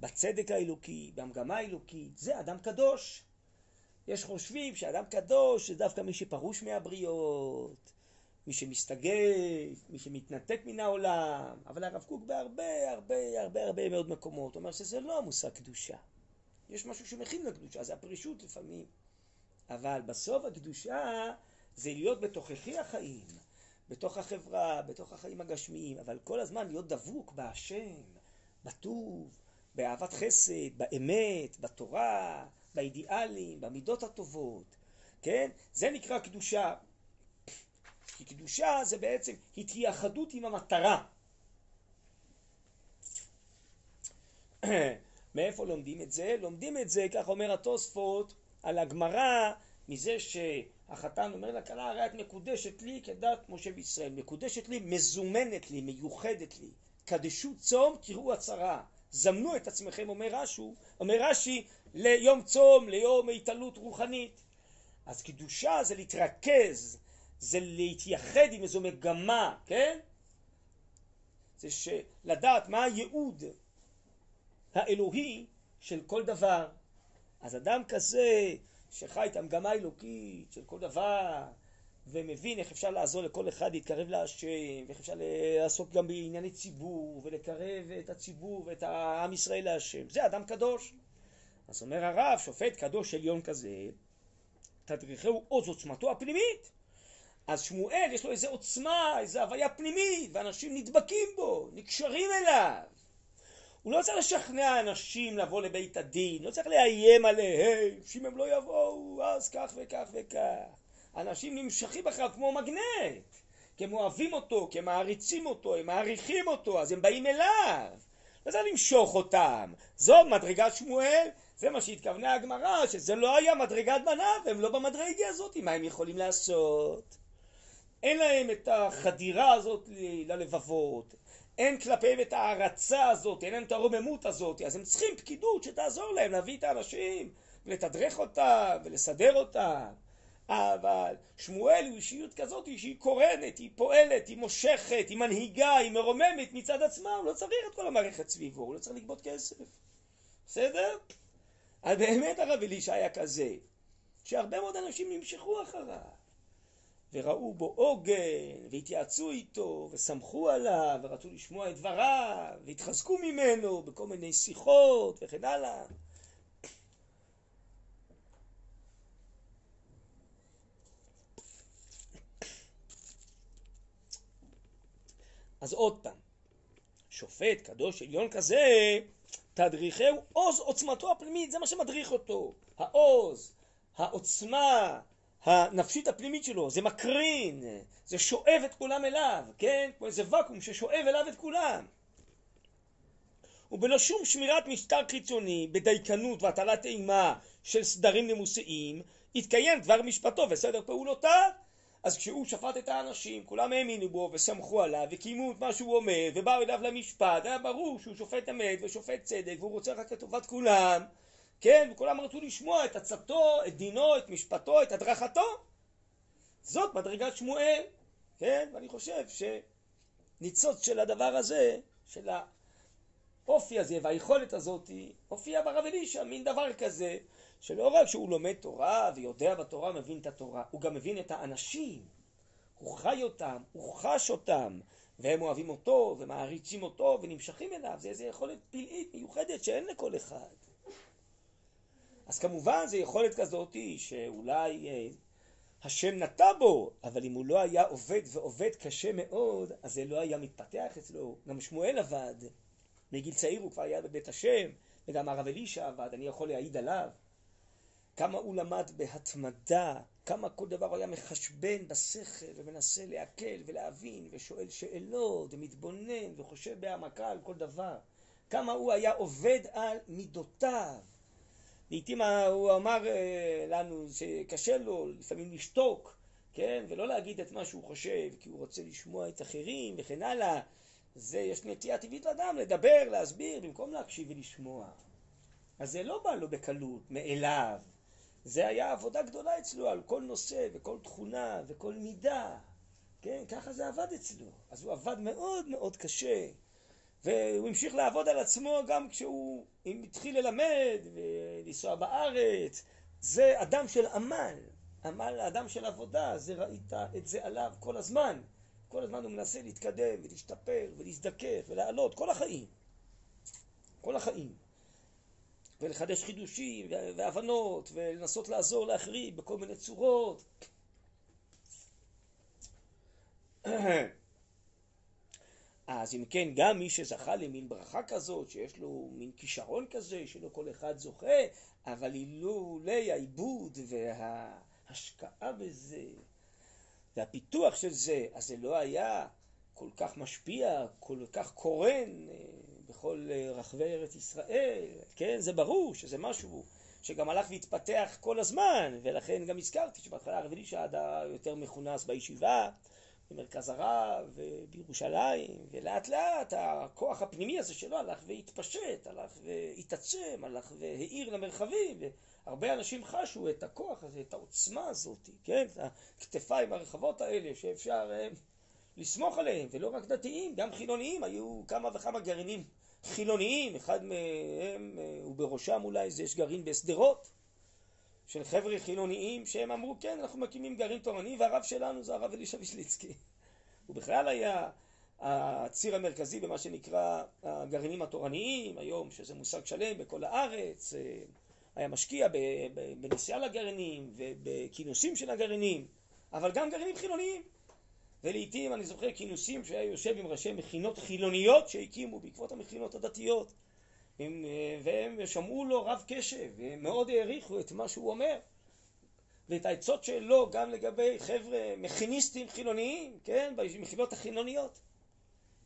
בצדק האלוקי, במגמה האלוקית, זה אדם קדוש. יש חושבים שאדם קדוש זה דווקא מי שפרוש מהבריות, מי שמסתגף, מי שמתנתק מן העולם, אבל הרב קוק בהרבה הרבה הרבה הרבה מאוד מקומות אומר שזה לא המושג קדושה. יש משהו שמכין לקדושה, זה הפרישות לפעמים. אבל בסוף הקדושה זה להיות בתוככי החיים, בתוך החברה, בתוך החיים הגשמיים, אבל כל הזמן להיות דבוק בהשם, בטוב, באהבת חסד, באמת, בתורה, באידיאלים, במידות הטובות, כן? זה נקרא קדושה. כי קדושה זה בעצם התייחדות עם המטרה. <coughs> מאיפה לומדים את זה? לומדים את זה, כך אומר התוספות, על הגמרא, מזה שהחתן אומר לכלה, הרי את מקודשת לי כדת משה וישראל. מקודשת לי, מזומנת לי, מיוחדת לי. קדשו צום, תראו הצהרה. זמנו את עצמכם, אומר רש"י, אומר רש"י, ליום צום, ליום התעלות רוחנית. אז קדושה זה להתרכז, זה להתייחד עם איזו מגמה, כן? זה לדעת מה הייעוד האלוהי של כל דבר. אז אדם כזה שחי את המגמה האלוקית של כל דבר, ומבין איך אפשר לעזור לכל אחד להתקרב להשם, ואיך אפשר לעסוק גם בענייני ציבור, ולקרב את הציבור ואת העם ישראל להשם. זה אדם קדוש. אז אומר הרב, שופט קדוש עליון כזה, תדריכהו עוז עוצמתו הפנימית. אז שמואל יש לו איזה עוצמה, איזה הוויה פנימית, ואנשים נדבקים בו, נקשרים אליו. הוא לא צריך לשכנע אנשים לבוא לבית הדין, לא צריך לאיים עליהם, שאם הם לא יבואו, אז כך וכך וכך. אנשים נמשכים אחריו כמו מגנט, כי הם אוהבים אותו, כי הם מעריצים אותו, הם מעריכים אותו, אז הם באים אליו. לא צריך למשוך אותם. זו מדרגת שמואל, זה מה שהתכוונה הגמרא, שזה לא היה מדרגת בניו, הם לא במדרגה הזאת, מה הם יכולים לעשות? אין להם את החדירה הזאת ללבבות, אין כלפיהם את ההערצה הזאת, אין להם את הרוממות הזאת, אז הם צריכים פקידות שתעזור להם להביא את האנשים, ולתדרך אותם, ולסדר אותם. אבל שמואל הוא אישיות כזאת שהיא קורנת, היא פועלת, היא מושכת, היא מנהיגה, היא מרוממת מצד עצמה, הוא לא צריך את כל המערכת סביבו, הוא לא צריך לגבות כסף. בסדר? אז באמת הרב אלישע היה כזה, שהרבה מאוד אנשים נמשכו אחריו. וראו בו עוגן, והתייעצו איתו, וסמכו עליו, ורצו לשמוע את דבריו, והתחזקו ממנו בכל מיני שיחות וכן הלאה. אז עוד פעם, שופט קדוש עליון כזה, תדריכהו עוז עוצמתו הפנימית, זה מה שמדריך אותו. העוז, העוצמה, הנפשית הפנימית שלו, זה מקרין, זה שואב את כולם אליו, כן? כמו איזה ואקום ששואב אליו את כולם. ובלא שום שמירת משטר חיצוני, בדייקנות והטלת אימה של סדרים נימוסיים, התקיים דבר משפטו וסדר פעולותיו. אז כשהוא שפט את האנשים, כולם האמינו בו וסמכו עליו וקיימו את מה שהוא אומר ובאו אליו למשפט, היה ברור שהוא שופט אמת ושופט צדק והוא רוצה רק את טובת כולם כן, וכולם רצו לשמוע את עצתו, את דינו, את משפטו, את הדרכתו. זאת מדרגת שמואל, כן, ואני חושב שניצוץ של הדבר הזה, של האופי הזה והיכולת הזאת, הופיע ברב אלישע, מין דבר כזה, שלא רק שהוא לומד תורה ויודע בתורה, מבין את התורה, הוא גם מבין את האנשים, הוא חי אותם, הוא חש אותם, והם אוהבים אותו ומעריצים אותו ונמשכים אליו, זה איזו יכולת פלאית מיוחדת שאין לכל אחד. אז כמובן זו יכולת כזאת שאולי אה, השם נטע בו, אבל אם הוא לא היה עובד ועובד קשה מאוד, אז זה לא היה מתפתח אצלו. גם שמואל עבד, מגיל צעיר הוא כבר היה בבית השם, וגם הרב אלישע עבד, אני יכול להעיד עליו. כמה הוא למד בהתמדה, כמה כל דבר הוא היה מחשבן בשכל ומנסה לעכל ולהבין ושואל שאלות ומתבונן וחושב בהעמקה על כל דבר. כמה הוא היה עובד על מידותיו. לעתים הוא אמר אה, לנו שקשה לו לפעמים לשתוק, כן, ולא להגיד את מה שהוא חושב, כי הוא רוצה לשמוע את אחרים וכן הלאה. זה, יש נטייה טבעית לאדם לדבר, להסביר, במקום להקשיב ולשמוע. אז זה לא בא לו בקלות, מאליו. זה היה עבודה גדולה אצלו על כל נושא וכל תכונה וכל מידה. כן, ככה זה עבד אצלו. אז הוא עבד מאוד מאוד קשה. והוא המשיך לעבוד על עצמו גם כשהוא התחיל ללמד ולנסוע בארץ. זה אדם של עמל, עמל אדם של עבודה, זה ראית את זה עליו כל הזמן. כל הזמן הוא מנסה להתקדם ולהשתפר ולהזדקף ולעלות כל החיים. כל החיים. ולחדש חידושים והבנות ולנסות לעזור לאחרים בכל מיני צורות. <clears throat> אז אם כן, גם מי שזכה למין ברכה כזאת, שיש לו מין כישרון כזה, שלא כל אחד זוכה, אבל אילולי העיבוד וההשקעה בזה, והפיתוח של זה, אז זה לא היה כל כך משפיע, כל כך קורן אה, בכל אה, רחבי ארץ ישראל, כן? זה ברור שזה משהו שגם הלך והתפתח כל הזמן, ולכן גם הזכרתי שבהתחלה הרב אלישע היה יותר מכונס בישיבה, במרכז הרב ובירושלים, ולאט לאט הכוח הפנימי הזה שלו הלך והתפשט, הלך והתעצם, הלך והאיר למרחבים, והרבה אנשים חשו את הכוח הזה, את העוצמה הזאת, כן? את הכתפיים הרחבות האלה שאפשר אה, לסמוך עליהם, ולא רק דתיים, גם חילוניים, היו כמה וכמה גרעינים חילוניים, אחד מהם, אה, ובראשם אולי זה יש גרעין בשדרות, של חבר'ה חילוניים שהם אמרו כן אנחנו מקימים גרעין תורני והרב שלנו זה הרב אלישע וישליצקי. הוא בכלל היה הציר המרכזי במה שנקרא הגרעינים התורניים היום שזה מושג שלם בכל הארץ אה, היה משקיע בנסיעה לגרעינים ובכינוסים של הגרעינים אבל גם גרעינים חילוניים. ולעיתים אני זוכר כינוסים שהיה יושב עם ראשי מכינות חילוניות שהקימו בעקבות המכינות הדתיות הם, והם שמעו לו רב קשב, והם מאוד העריכו את מה שהוא אומר. ואת העצות שלו גם לגבי חבר'ה מכיניסטים חילוניים, כן, במכינות החילוניות.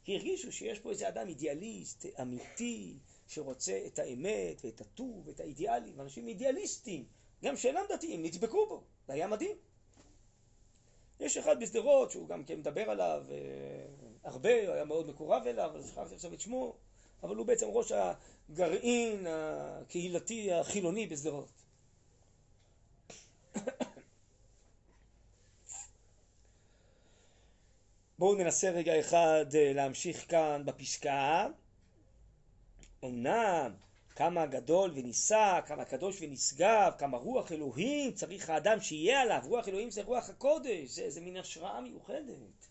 כי הרגישו שיש פה איזה אדם אידיאליסט, אמיתי, שרוצה את האמת ואת הטוב ואת האידיאלים. אנשים אידיאליסטים, גם שאינם דתיים, נדבקו בו. זה היה מדהים. יש אחד בשדרות שהוא גם כן מדבר עליו אה, הרבה, היה מאוד מקורב אליו, אבל זכרתי עכשיו את שמו, אבל הוא בעצם ראש הגרעין הקהילתי החילוני בשדרות. בואו ננסה רגע אחד אה, להמשיך כאן בפסקה. אמנם כמה גדול ונישא, כמה קדוש ונשגב, כמה רוח אלוהים צריך האדם שיהיה עליו, רוח אלוהים זה רוח הקודש, זה, זה מין השראה מיוחדת.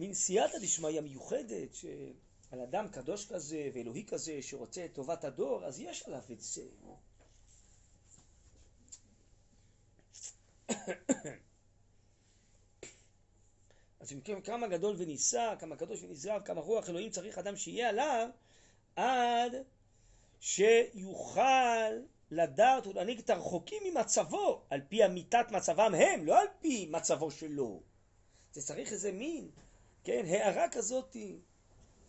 מין סייעתא דשמיא מיוחדת, שעל אדם קדוש כזה ואלוהי כזה שרוצה את טובת הדור, אז יש עליו את זה. <coughs> אז אם כן, כמה גדול ונישא, כמה קדוש ונשגב, כמה רוח אלוהים צריך אדם שיהיה עליו, עד שיוכל לדעת ולהנהיג את הרחוקים ממצבו, על פי אמיתת מצבם הם, לא על פי מצבו שלו. זה צריך איזה מין כן, הערה כזאת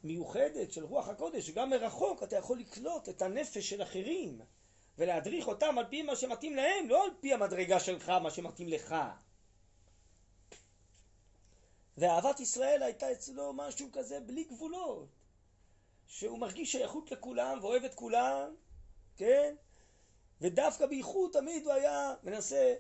מיוחדת של רוח הקודש, שגם מרחוק אתה יכול לקלוט את הנפש של אחרים ולהדריך אותם על פי מה שמתאים להם, לא על פי המדרגה שלך, מה שמתאים לך. ואהבת ישראל הייתה אצלו משהו כזה בלי גבולות, שהוא מרגיש שייכות לכולם ואוהב את כולם, כן? ודווקא בייחוד תמיד הוא היה מנסה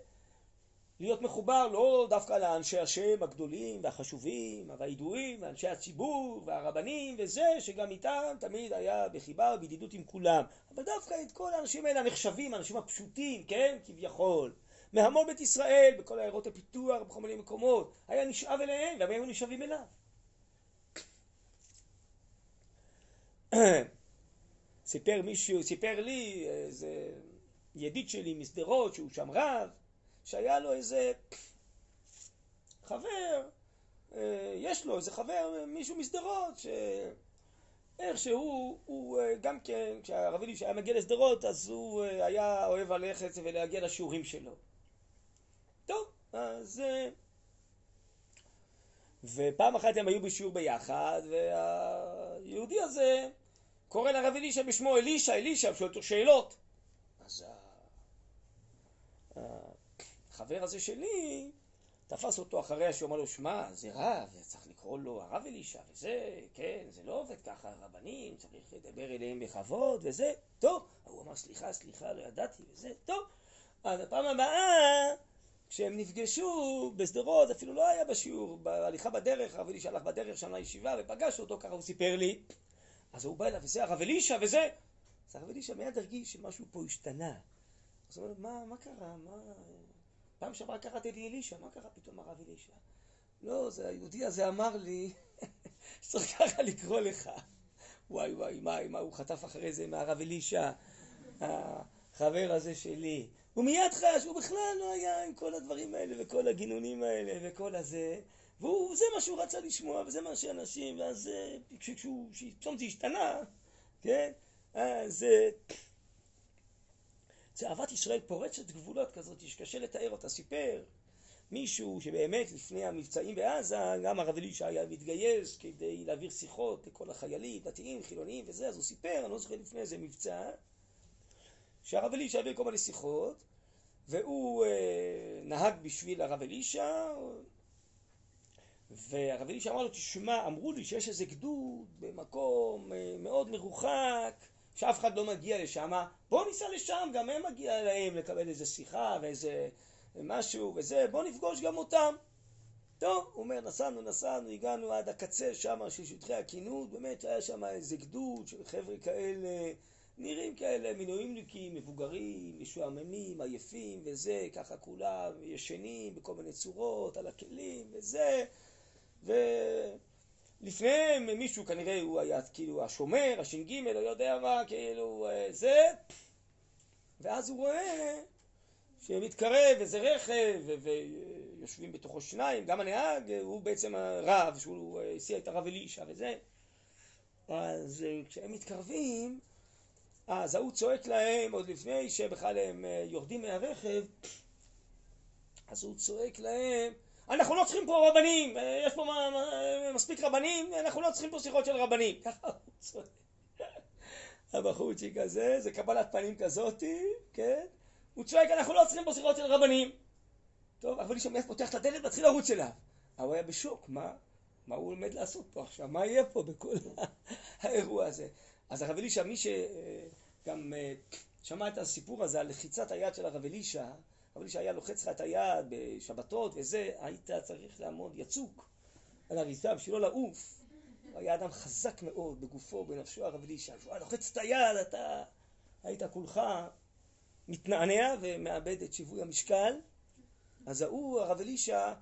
להיות מחובר לא דווקא לאנשי השם הגדולים והחשובים והידועים, לאנשי הציבור והרבנים וזה, שגם איתם תמיד היה בחיבה ובידידות עם כולם. אבל דווקא את כל האנשים האלה הנחשבים, האנשים הפשוטים, כן, כביכול. מהמון בית ישראל, בכל עיירות הפיתוח, בכל מיני מקומות, היה נשאב אליהם, והם היו נשאבים אליו. <coughs> סיפר מישהו, סיפר לי איזה ידיד שלי משדרות, שהוא שם רב, שהיה לו איזה חבר, אה, יש לו איזה חבר, מישהו משדרות, שאיכשהו, הוא אה, גם כן, כשהרב אלי שהיה מגיע לשדרות, אז הוא אה, היה אוהב ללכת ולהגיע לשיעורים שלו. טוב, אז... ופעם אחת הם היו בשיעור ביחד, והיהודי הזה קורא לרב אלישע בשמו אלישע, אלישע, ושואל אותו שאלות. אז החבר הזה שלי תפס אותו אחריה אמר לו, שמע, זה רב, צריך לקרוא לו הרב אלישע, וזה, כן, זה לא עובד ככה, רבנים, צריך לדבר אליהם בכבוד, וזה, טוב. הוא אמר, סליחה, סליחה, לא ידעתי, וזה, טוב. אז הפעם הבאה, כשהם נפגשו בשדרות, אפילו לא היה בשיעור, בהליכה בדרך, הרב אלישע הלך בדרך שם לישיבה ופגש אותו, ככה הוא סיפר לי. אז הוא בא אליו, וזה הרב אלישע, וזה. אז הרב אלישע מיד הרגיש שמשהו פה השתנה. אז הוא אומר, מה, מה קרה? מה... פעם שעברה קראתי לי אלישע, מה קרה פתאום הרב אלישע? לא, זה היהודי הזה אמר לי <laughs> שצריך ככה לקרוא לך. וואי וואי, מה, מה הוא חטף אחרי זה מהרב אלישע, החבר הזה שלי. הוא מיד חש, הוא בכלל לא היה עם כל הדברים האלה וכל הגינונים האלה וכל הזה. וזה מה שהוא רצה לשמוע, וזה מה שאנשים, ואז כשהוא, פתאום זה השתנה, כן? אז זה אהבת ישראל פורצת גבולות כזאת, שקשה לתאר אותה. סיפר מישהו שבאמת לפני המבצעים בעזה, גם הרב אלישע היה מתגייס כדי להעביר שיחות לכל החיילים, דתיים, חילונים וזה, אז הוא סיפר, אני לא זוכר לפני איזה מבצע, שהרב אלישע העביר כל מיני שיחות, והוא אה, נהג בשביל הרב אלישע, והרב אלישע אמר לו, תשמע, אמרו לי שיש איזה גדוד במקום אה, מאוד מרוחק, שאף אחד לא מגיע לשם, בוא ניסע לשם, גם הם מגיע להם לקבל איזה שיחה ואיזה משהו וזה, בוא נפגוש גם אותם. טוב, הוא אומר, נסענו, נסענו, הגענו עד הקצה שם של שטחי הכינות, באמת היה שם איזה גדוד של חבר'ה כאלה, נראים כאלה מילואימניקים, מבוגרים, משועממים, עייפים וזה, ככה כולם ישנים בכל מיני צורות, על הכלים וזה, ו... לפניהם מישהו כנראה הוא היה כאילו השומר, הש"ג, לא יודע מה, כאילו זה, ואז הוא רואה שמתקרב איזה רכב ויושבים בתוכו שניים, גם הנהג הוא בעצם הרב, שהוא הסיע את הרב אלישע וזה, אז כשהם מתקרבים, אז ההוא צועק להם עוד לפני שבכלל הם יורדים מהרכב, אז הוא צועק להם אנחנו לא צריכים פה רבנים, אה, יש פה מספיק רבנים, אנחנו לא צריכים פה שיחות של רבנים. <laughs> ככה הוא. הבחורצ'יק הזה, זה קבלת פנים כזאתי, כן? הוא צועק, אנחנו לא צריכים פה שיחות של רבנים. טוב, אבל איש מיד פותח את הדלת ומתחיל לרוץ אליו. הוא היה בשוק, מה? מה הוא עומד לעשות פה עכשיו? מה יהיה פה בכל <laughs> האירוע הזה? אז הרב אלישע, מי שגם אה, שמע את הסיפור הזה על לחיצת היד של הרב אלישע, אבל שהיה לוחץ לך את היד בשבתות וזה, היית צריך לעמוד יצוק על הריסה בשביל לא לעוף. הוא היה אדם חזק מאוד בגופו, בנפשו הרב אלישע. כשהוא היה לוחץ את היד, אתה היית כולך מתנענע ומאבד את שיווי המשקל. אז ההוא, הרב אלישע,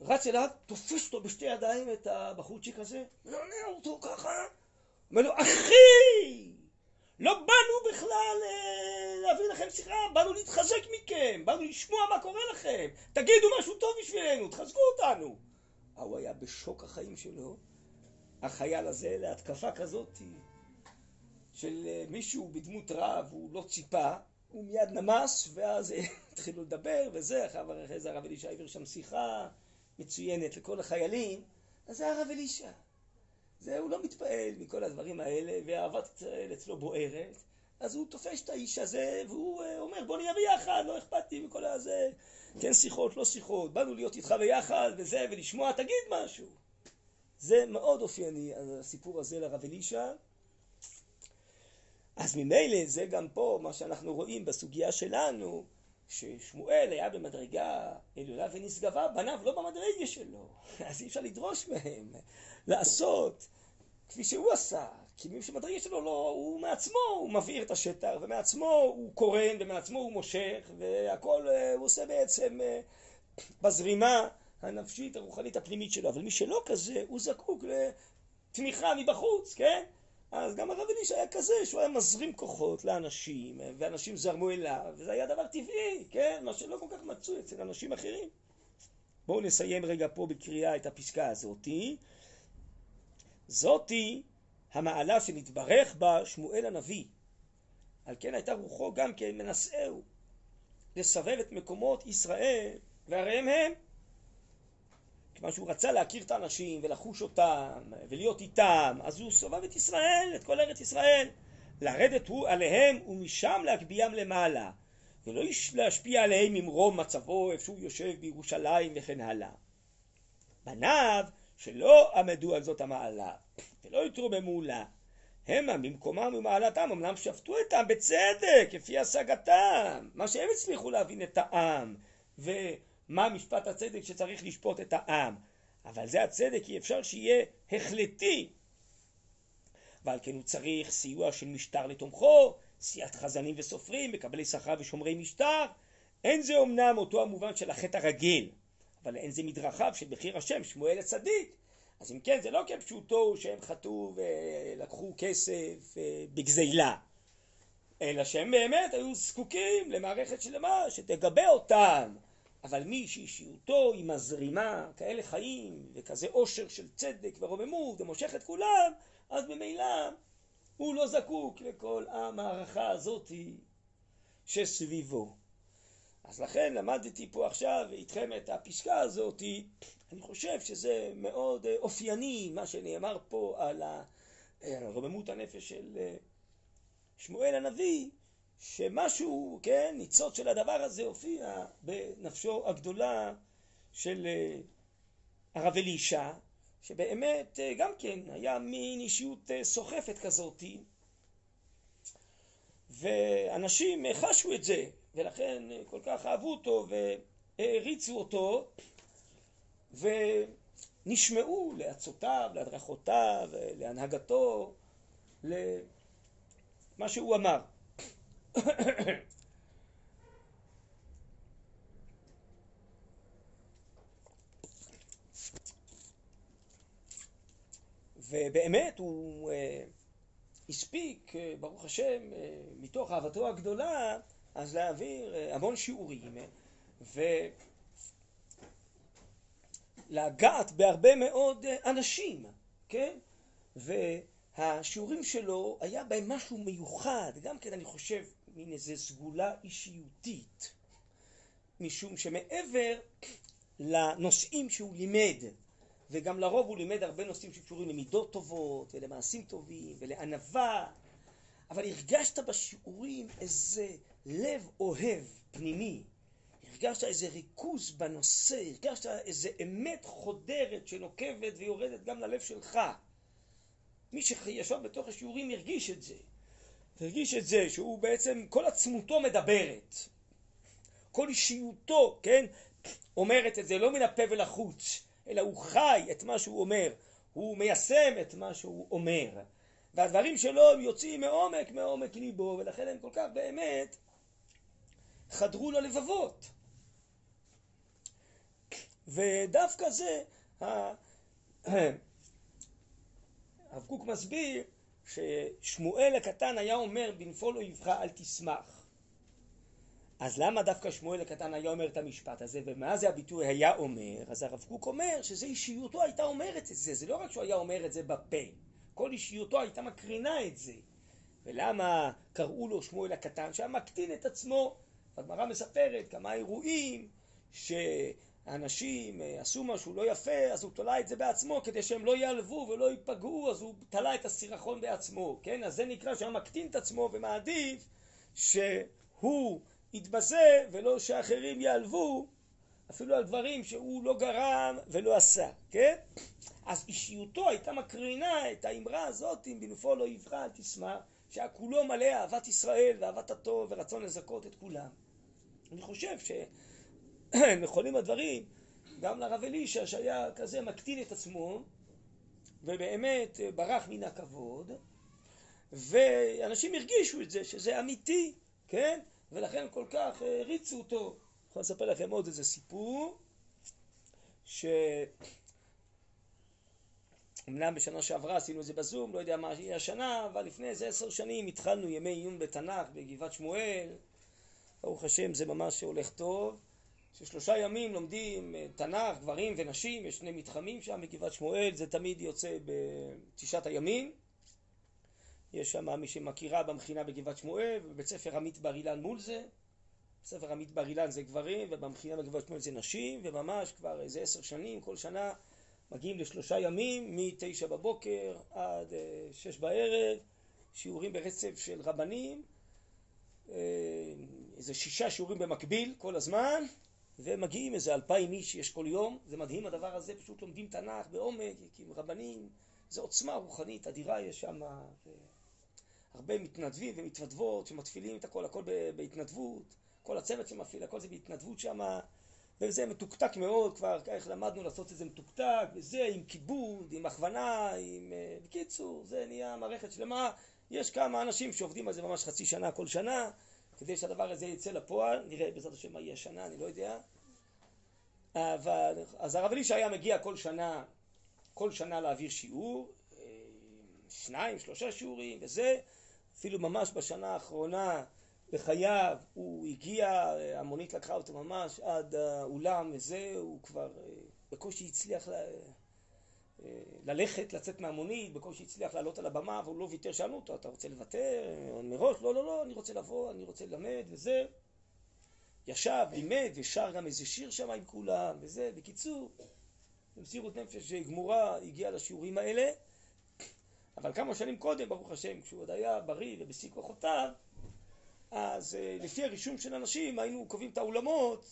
רץ אליו, תופס אותו בשתי ידיים, את הבחורצ'יק הזה, מנענע אותו ככה, אומר לו, אחי! לא באנו בכלל אה, להביא לכם שיחה, באנו להתחזק מכם, באנו לשמוע מה קורה לכם, תגידו משהו טוב בשבילנו, תחזקו אותנו. ההוא היה בשוק החיים שלו, החייל הזה, להתקפה כזאת של אה, מישהו בדמות רב, הוא לא ציפה, הוא מיד נמס, ואז אה, <laughs> התחילו לדבר, וזה, אחרי זה הרב אלישע העביר שם שיחה מצוינת לכל החיילים, אז זה הרב אלישע. זה, הוא לא מתפעל מכל הדברים האלה, ואהבת ישראל אצלו בוערת, אז הוא תופש את האיש הזה, והוא אה, אומר, בוא נהיה ביחד, לא אכפת לי מכל הזה, כן שיחות, לא שיחות, באנו להיות איתך ביחד, וזה, ולשמוע, תגיד משהו. זה מאוד אופייני, הסיפור הזה לרב אלישע. אז ממילא זה גם פה מה שאנחנו רואים בסוגיה שלנו, ששמואל היה במדרגה עליונה ונשגבה, בניו לא במדרגה שלו, <laughs> אז אי אפשר לדרוש מהם לעשות כפי שהוא עשה, כי מי שמדרגה שלו לא, הוא מעצמו, הוא מבעיר את השטח, ומעצמו הוא קורן, ומעצמו הוא מושך, והכל אה, הוא עושה בעצם אה, בזרימה הנפשית, הרוחנית, הפנימית שלו, אבל מי שלא כזה, הוא זקוק לתמיכה מבחוץ, כן? אז גם הרב אלישע היה כזה, שהוא היה מזרים כוחות לאנשים, ואנשים זרמו אליו, וזה היה דבר טבעי, כן? מה שלא כל כך מצוי אצל אנשים אחרים. בואו נסיים רגע פה בקריאה את הפסקה הזאתי. זאתי המעלה שנתברך בה שמואל הנביא. על כן הייתה רוחו גם כן מנשאהו, לסבב את מקומות ישראל ועריהם הם. כיוון שהוא רצה להכיר את האנשים ולחוש אותם ולהיות איתם, אז הוא סובב את ישראל, את כל ארץ ישראל. לרדת הוא עליהם ומשם להגביהם למעלה. ולא להשפיע עליהם ממרום מצבו איפה שהוא יושב בירושלים וכן הלאה. בניו שלא עמדו על זאת המעלה ולא יתרוממו לה. המה במקומם ומעלתם אמנם שפטו את העם בצדק כפי השגתם. מה שהם הצליחו להבין את העם ומה משפט הצדק שצריך לשפוט את העם. אבל זה הצדק אי אפשר שיהיה החלטי. ועל כן הוא צריך סיוע של משטר לתומכו סיעת חזנים וסופרים, מקבלי שכר ושומרי משטר, אין זה אמנם אותו המובן של החטא הרגיל, אבל אין זה מדרכיו של בחיר השם, שמואל הצדיק. אז אם כן, זה לא כפשוטו שהם חטאו ולקחו כסף אה, בגזילה, אלא שהם באמת היו זקוקים למערכת שלמה שתגבה אותם. אבל מי שאישיותו היא מזרימה כאלה חיים וכזה עושר של צדק ורוממות ומושך את כולם, אז ממילא הוא לא זקוק לכל המערכה הזאתי שסביבו. אז לכן למדתי פה עכשיו איתכם את הפסקה הזאתי, אני חושב שזה מאוד אה, אופייני מה שנאמר פה על אה, רוממות הנפש של אה, שמואל הנביא, שמשהו, כן, ניצוץ של הדבר הזה הופיע בנפשו הגדולה של הרב אלישע, שבאמת גם כן היה מין אישיות סוחפת כזאתי. ואנשים חשו את זה ולכן אה, כל כך אהבו אותו והעריצו אותו ונשמעו לעצותיו, להדרכותיו, להנהגתו, למה שהוא אמר. ובאמת הוא אה, הספיק, אה, ברוך השם, מתוך אהבתו הגדולה, אז להעביר המון שיעורים ולגעת בהרבה מאוד אנשים, כן? והשיעורים שלו היה בהם משהו מיוחד, גם כן אני חושב מין איזו סגולה אישיותית, משום שמעבר לנושאים שהוא לימד וגם לרוב הוא לימד הרבה נושאים שקשורים למידות טובות ולמעשים טובים ולענווה, אבל הרגשת בשיעורים איזה לב אוהב פנימי, הרגשת איזה ריכוז בנושא, הרגשת איזה אמת חודרת שנוקבת ויורדת גם ללב שלך. מי שישב בתוך השיעורים הרגיש את זה. הרגיש את זה שהוא בעצם, כל עצמותו מדברת. כל אישיותו, כן, אומרת את זה, לא מן הפה ולחוץ. אלא הוא חי את מה שהוא אומר, הוא מיישם את מה שהוא אומר. והדברים שלו הם יוצאים מעומק, מעומק ליבו, ולכן הם כל כך באמת חדרו ללבבות. ודווקא זה, <clears throat> הרב קוק מסביר ששמואל הקטן היה אומר בנפול אויבך אל תשמח. אז למה דווקא שמואל הקטן היה אומר את המשפט הזה, ומה זה הביטוי היה אומר? אז הרב קוק אומר שזה אישיותו הייתה אומרת את זה, זה לא רק שהוא היה אומר את זה בפה, כל אישיותו הייתה מקרינה את זה. ולמה קראו לו שמואל הקטן? שהיה מקטין את עצמו. הגמרא מספרת כמה אירועים שאנשים אה, עשו משהו לא יפה, אז הוא תולה את זה בעצמו כדי שהם לא ייעלבו ולא ייפגעו, אז הוא תלה את הסירחון בעצמו, כן? אז זה נקרא שהיה מקטין את עצמו ומעדיף שהוא יתבזה ולא שאחרים יעלבו אפילו על דברים שהוא לא גרם ולא עשה, כן? אז אישיותו הייתה מקרינה את האמרה הזאת אם בנפול לא יברא אל תשמח שהיה כולו מלא אהבת ישראל ואהבת הטוב ורצון לזכות את כולם. אני חושב שנכונים הדברים גם לרב אלישע שהיה כזה מקטין את עצמו ובאמת ברח מן הכבוד ואנשים הרגישו את זה שזה אמיתי, כן? ולכן כל כך הריצו אותו. אני יכול לספר לכם עוד איזה סיפור, שאומנם בשנה שעברה עשינו את זה בזום, לא יודע מה יהיה השנה, אבל לפני איזה עשר שנים התחלנו ימי עיון בתנ"ך בגבעת שמואל, ברוך השם זה ממש הולך טוב, ששלושה ימים לומדים תנ"ך, גברים ונשים, יש שני מתחמים שם בגבעת שמואל, זה תמיד יוצא בתשעת הימים. יש שם מי שמכירה במכינה בגבעת שמואל, ובבית ספר עמית בר אילן מול זה. בספר עמית בר אילן זה גברים, ובמכינה בגבעת שמואל זה נשים, וממש כבר איזה עשר שנים, כל שנה מגיעים לשלושה ימים, מתשע בבוקר עד אה, שש בערב, שיעורים ברצף של רבנים, איזה שישה שיעורים במקביל כל הזמן, ומגיעים איזה אלפיים איש יש כל יום, זה מדהים הדבר הזה, פשוט לומדים תנ"ך בעומק, עם רבנים, זו עוצמה רוחנית אדירה יש שם, הרבה מתנדבים ומתנדבות שמתפילים את הכל, הכל בהתנדבות, כל הצוות שמפעיל, הכל זה בהתנדבות שם, וזה מתוקתק מאוד, כבר איך למדנו לעשות את זה מתוקתק, וזה עם כיבוד, עם הכוונה, עם... אה, בקיצור, זה נהיה מערכת שלמה, יש כמה אנשים שעובדים על זה ממש חצי שנה כל שנה, כדי שהדבר הזה יצא לפועל, נראה בעזרת השם מה יהיה השנה, אני לא יודע. אבל, אז הרב אלישע היה מגיע כל שנה, כל שנה להעביר שיעור, אה, שניים, שלושה שיעורים וזה, אפילו ממש בשנה האחרונה בחייו הוא הגיע, המונית לקחה אותו ממש עד האולם וזה, הוא כבר אה, בקושי הצליח ל... אה, ללכת, לצאת מהמונית, בקושי הצליח לעלות על הבמה, והוא לא ויתר, שאלנו אותו, אתה רוצה לוותר מראש? לא, לא, לא, אני רוצה לבוא, אני רוצה ללמד וזה. ישב, לימד, ושר גם איזה שיר שם עם כולם, וזה, בקיצור, במסירות נפש גמורה הגיע לשיעורים האלה, אבל כמה שנים קודם, ברוך השם, כשהוא עוד היה בריא ובשיא כוחותיו, אז אה, לפי הרישום של אנשים היינו קובעים את האולמות,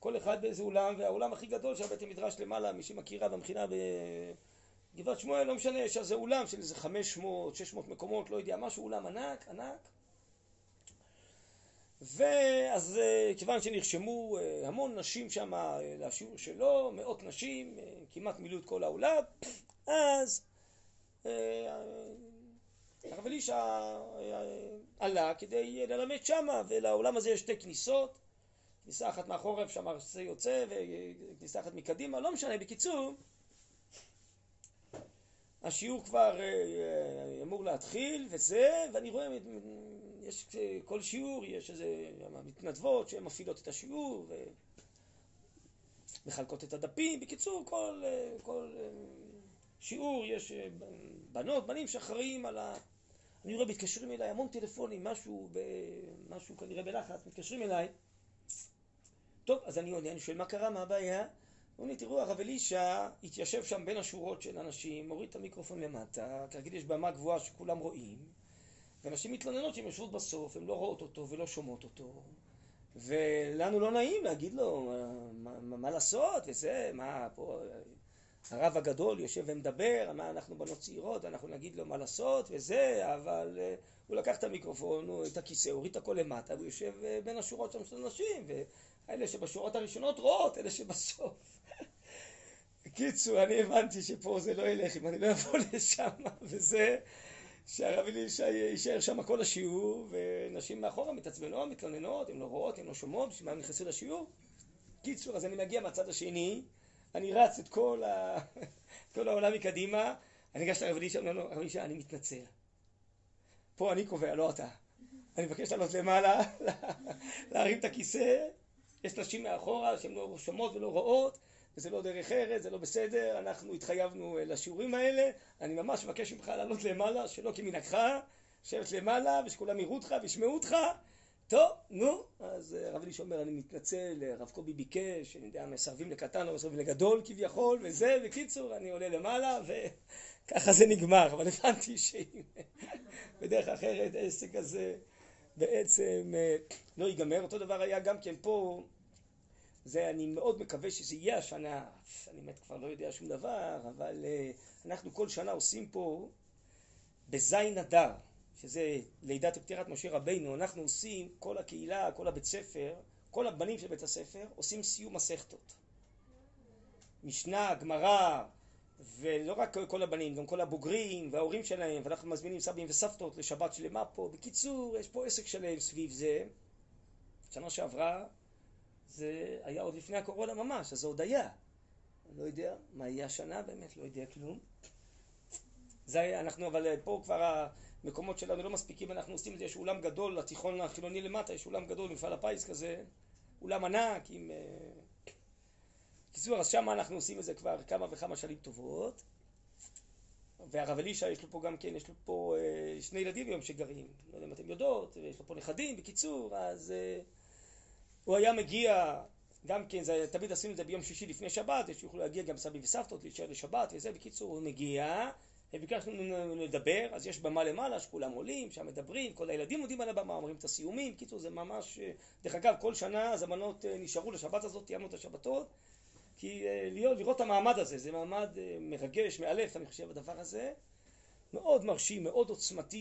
כל אחד באיזה אולם, והאולם הכי גדול של בית המדרש למעלה, מי שמכירה במכינה בגבעת שמואל, לא משנה, יש איזה אולם של איזה 500, 600 מקומות, לא יודע, משהו, אולם ענק, ענק. ואז אה, כיוון שנרשמו אה, המון נשים שם לשיעור שלו, מאות נשים, כמעט מילאו את כל האולם, אז הרב אלישע עלה כדי ללמד שמה, ולעולם הזה יש שתי כניסות, כניסה אחת מאחורף שהמרצה יוצא, וכניסה אחת מקדימה, לא משנה, בקיצור, השיעור כבר אה, אמור להתחיל וזה, ואני רואה, יש כל שיעור, יש איזה מתנדבות שהן מפעילות את השיעור ומחלקות את הדפים, בקיצור, כל, אה, כל אה, שיעור יש בנות, בנים שאחראים על ה... אני רואה, מתקשרים אליי המון טלפונים, משהו, ב... משהו כנראה בלחץ, מתקשרים אליי. טוב, אז אני עונה, אני שואל מה קרה, מה הבעיה? אומרים לי, תראו, הרב אלישע התיישב שם בין השורות של אנשים, מוריד את המיקרופון למטה, כרגיל יש במה גבוהה שכולם רואים, ואנשים מתלוננות שהן יושבות בסוף, הן לא רואות אותו ולא שומעות אותו, ולנו לא נעים להגיד לו מה, מה, מה לעשות, וזה, מה, פה, הרב הגדול יושב ומדבר, מה אנחנו בנות צעירות, אנחנו נגיד לו מה לעשות וזה, אבל uh, הוא לקח את המיקרופון, הוא, את הכיסא, הוריד את הכל למטה, והוא יושב uh, בין השורות שם של אנשים, ואלה שבשורות הראשונות רואות, אלה שבסוף. בקיצור, אני הבנתי שפה זה לא ילך, אם אני לא אבוא <laughs> לשם, וזה שהרב אלישע יישאר שם כל השיעור, ונשים מאחורה מתעצבנות, מתלוננות, הן לא רואות, הן לא שומעות, בשביל מה הם נכנסו לשיעור? קיצור, אז אני מגיע מהצד השני, אני רץ את כל, ה... <laughs> כל העולם מקדימה, אני ניגש לרב אלישע, אומר לו, רב אלישע, אני מתנצל. פה אני קובע, לא אתה. אני מבקש לעלות למעלה, <laughs> להרים את הכיסא, יש נשים מאחורה שהן לא שומעות ולא רואות, וזה לא דרך ארץ, זה לא בסדר, אנחנו התחייבנו לשיעורים האלה, אני ממש מבקש ממך לעלות למעלה, שלא כמנהגך, לשבת למעלה, ושכולם יראו אותך וישמעו אותך, טוב, נו, אז אה, הרב אלישע אומר, אני מתנצל, הרב קובי ביקש, אני יודע, מסרבים לקטן, לא מסרבים לגדול כביכול, וזה, בקיצור, אני עולה למעלה, וככה זה נגמר, אבל הבנתי שאם <laughs> בדרך אחרת העסק הזה בעצם אה, לא ייגמר. אותו דבר היה גם כן פה, זה, אני מאוד מקווה שזה יהיה השנה, אני באמת כבר לא יודע שום דבר, אבל אה, אנחנו כל שנה עושים פה בזין אדר. שזה לידת ופטירת משה רבינו, אנחנו עושים, כל הקהילה, כל הבית ספר, כל הבנים של בית הספר, עושים סיום מסכתות. משנה, גמרא, ולא רק כל הבנים, גם כל הבוגרים וההורים שלהם, ואנחנו מזמינים סבים וסבתות לשבת שלמה פה. בקיצור, יש פה עסק שלם סביב זה. שנה שעברה, זה היה עוד לפני הקורונה ממש, אז זה עוד היה. לא יודע מה יהיה השנה, באמת לא יודע כלום. זה, אנחנו, אבל פה כבר המקומות שלנו לא מספיקים, אנחנו עושים את זה, יש אולם גדול, לתיכון החילוני למטה, יש אולם גדול, מפעל הפיס כזה, אולם ענק עם... בקיצור, אה, אז שם אנחנו עושים את זה כבר כמה וכמה שנים טובות. והרב אלישע יש לו פה גם כן, יש לו פה אה, שני ילדים היום שגרים, לא יודע אם אתם יודעות, יש לו פה נכדים, בקיצור, אז אה, הוא היה מגיע, גם כן, זה, תמיד עשינו את זה ביום שישי לפני שבת, שיוכלו להגיע גם סבים וסבתות, להישאר לשבת וזה, בקיצור, הוא מגיע, ביקשנו לדבר, אז יש במה למעלה שכולם עולים, שם מדברים, כל הילדים עומדים על הבמה, אומרים את הסיומים, קיצור זה ממש, דרך אגב כל שנה הזמנות נשארו לשבת הזאת, תיאמנו את השבתות, כי להיות, לראות את המעמד הזה, זה מעמד מרגש, מאלף אני חושב הדבר הזה, מאוד מרשים, מאוד עוצמתי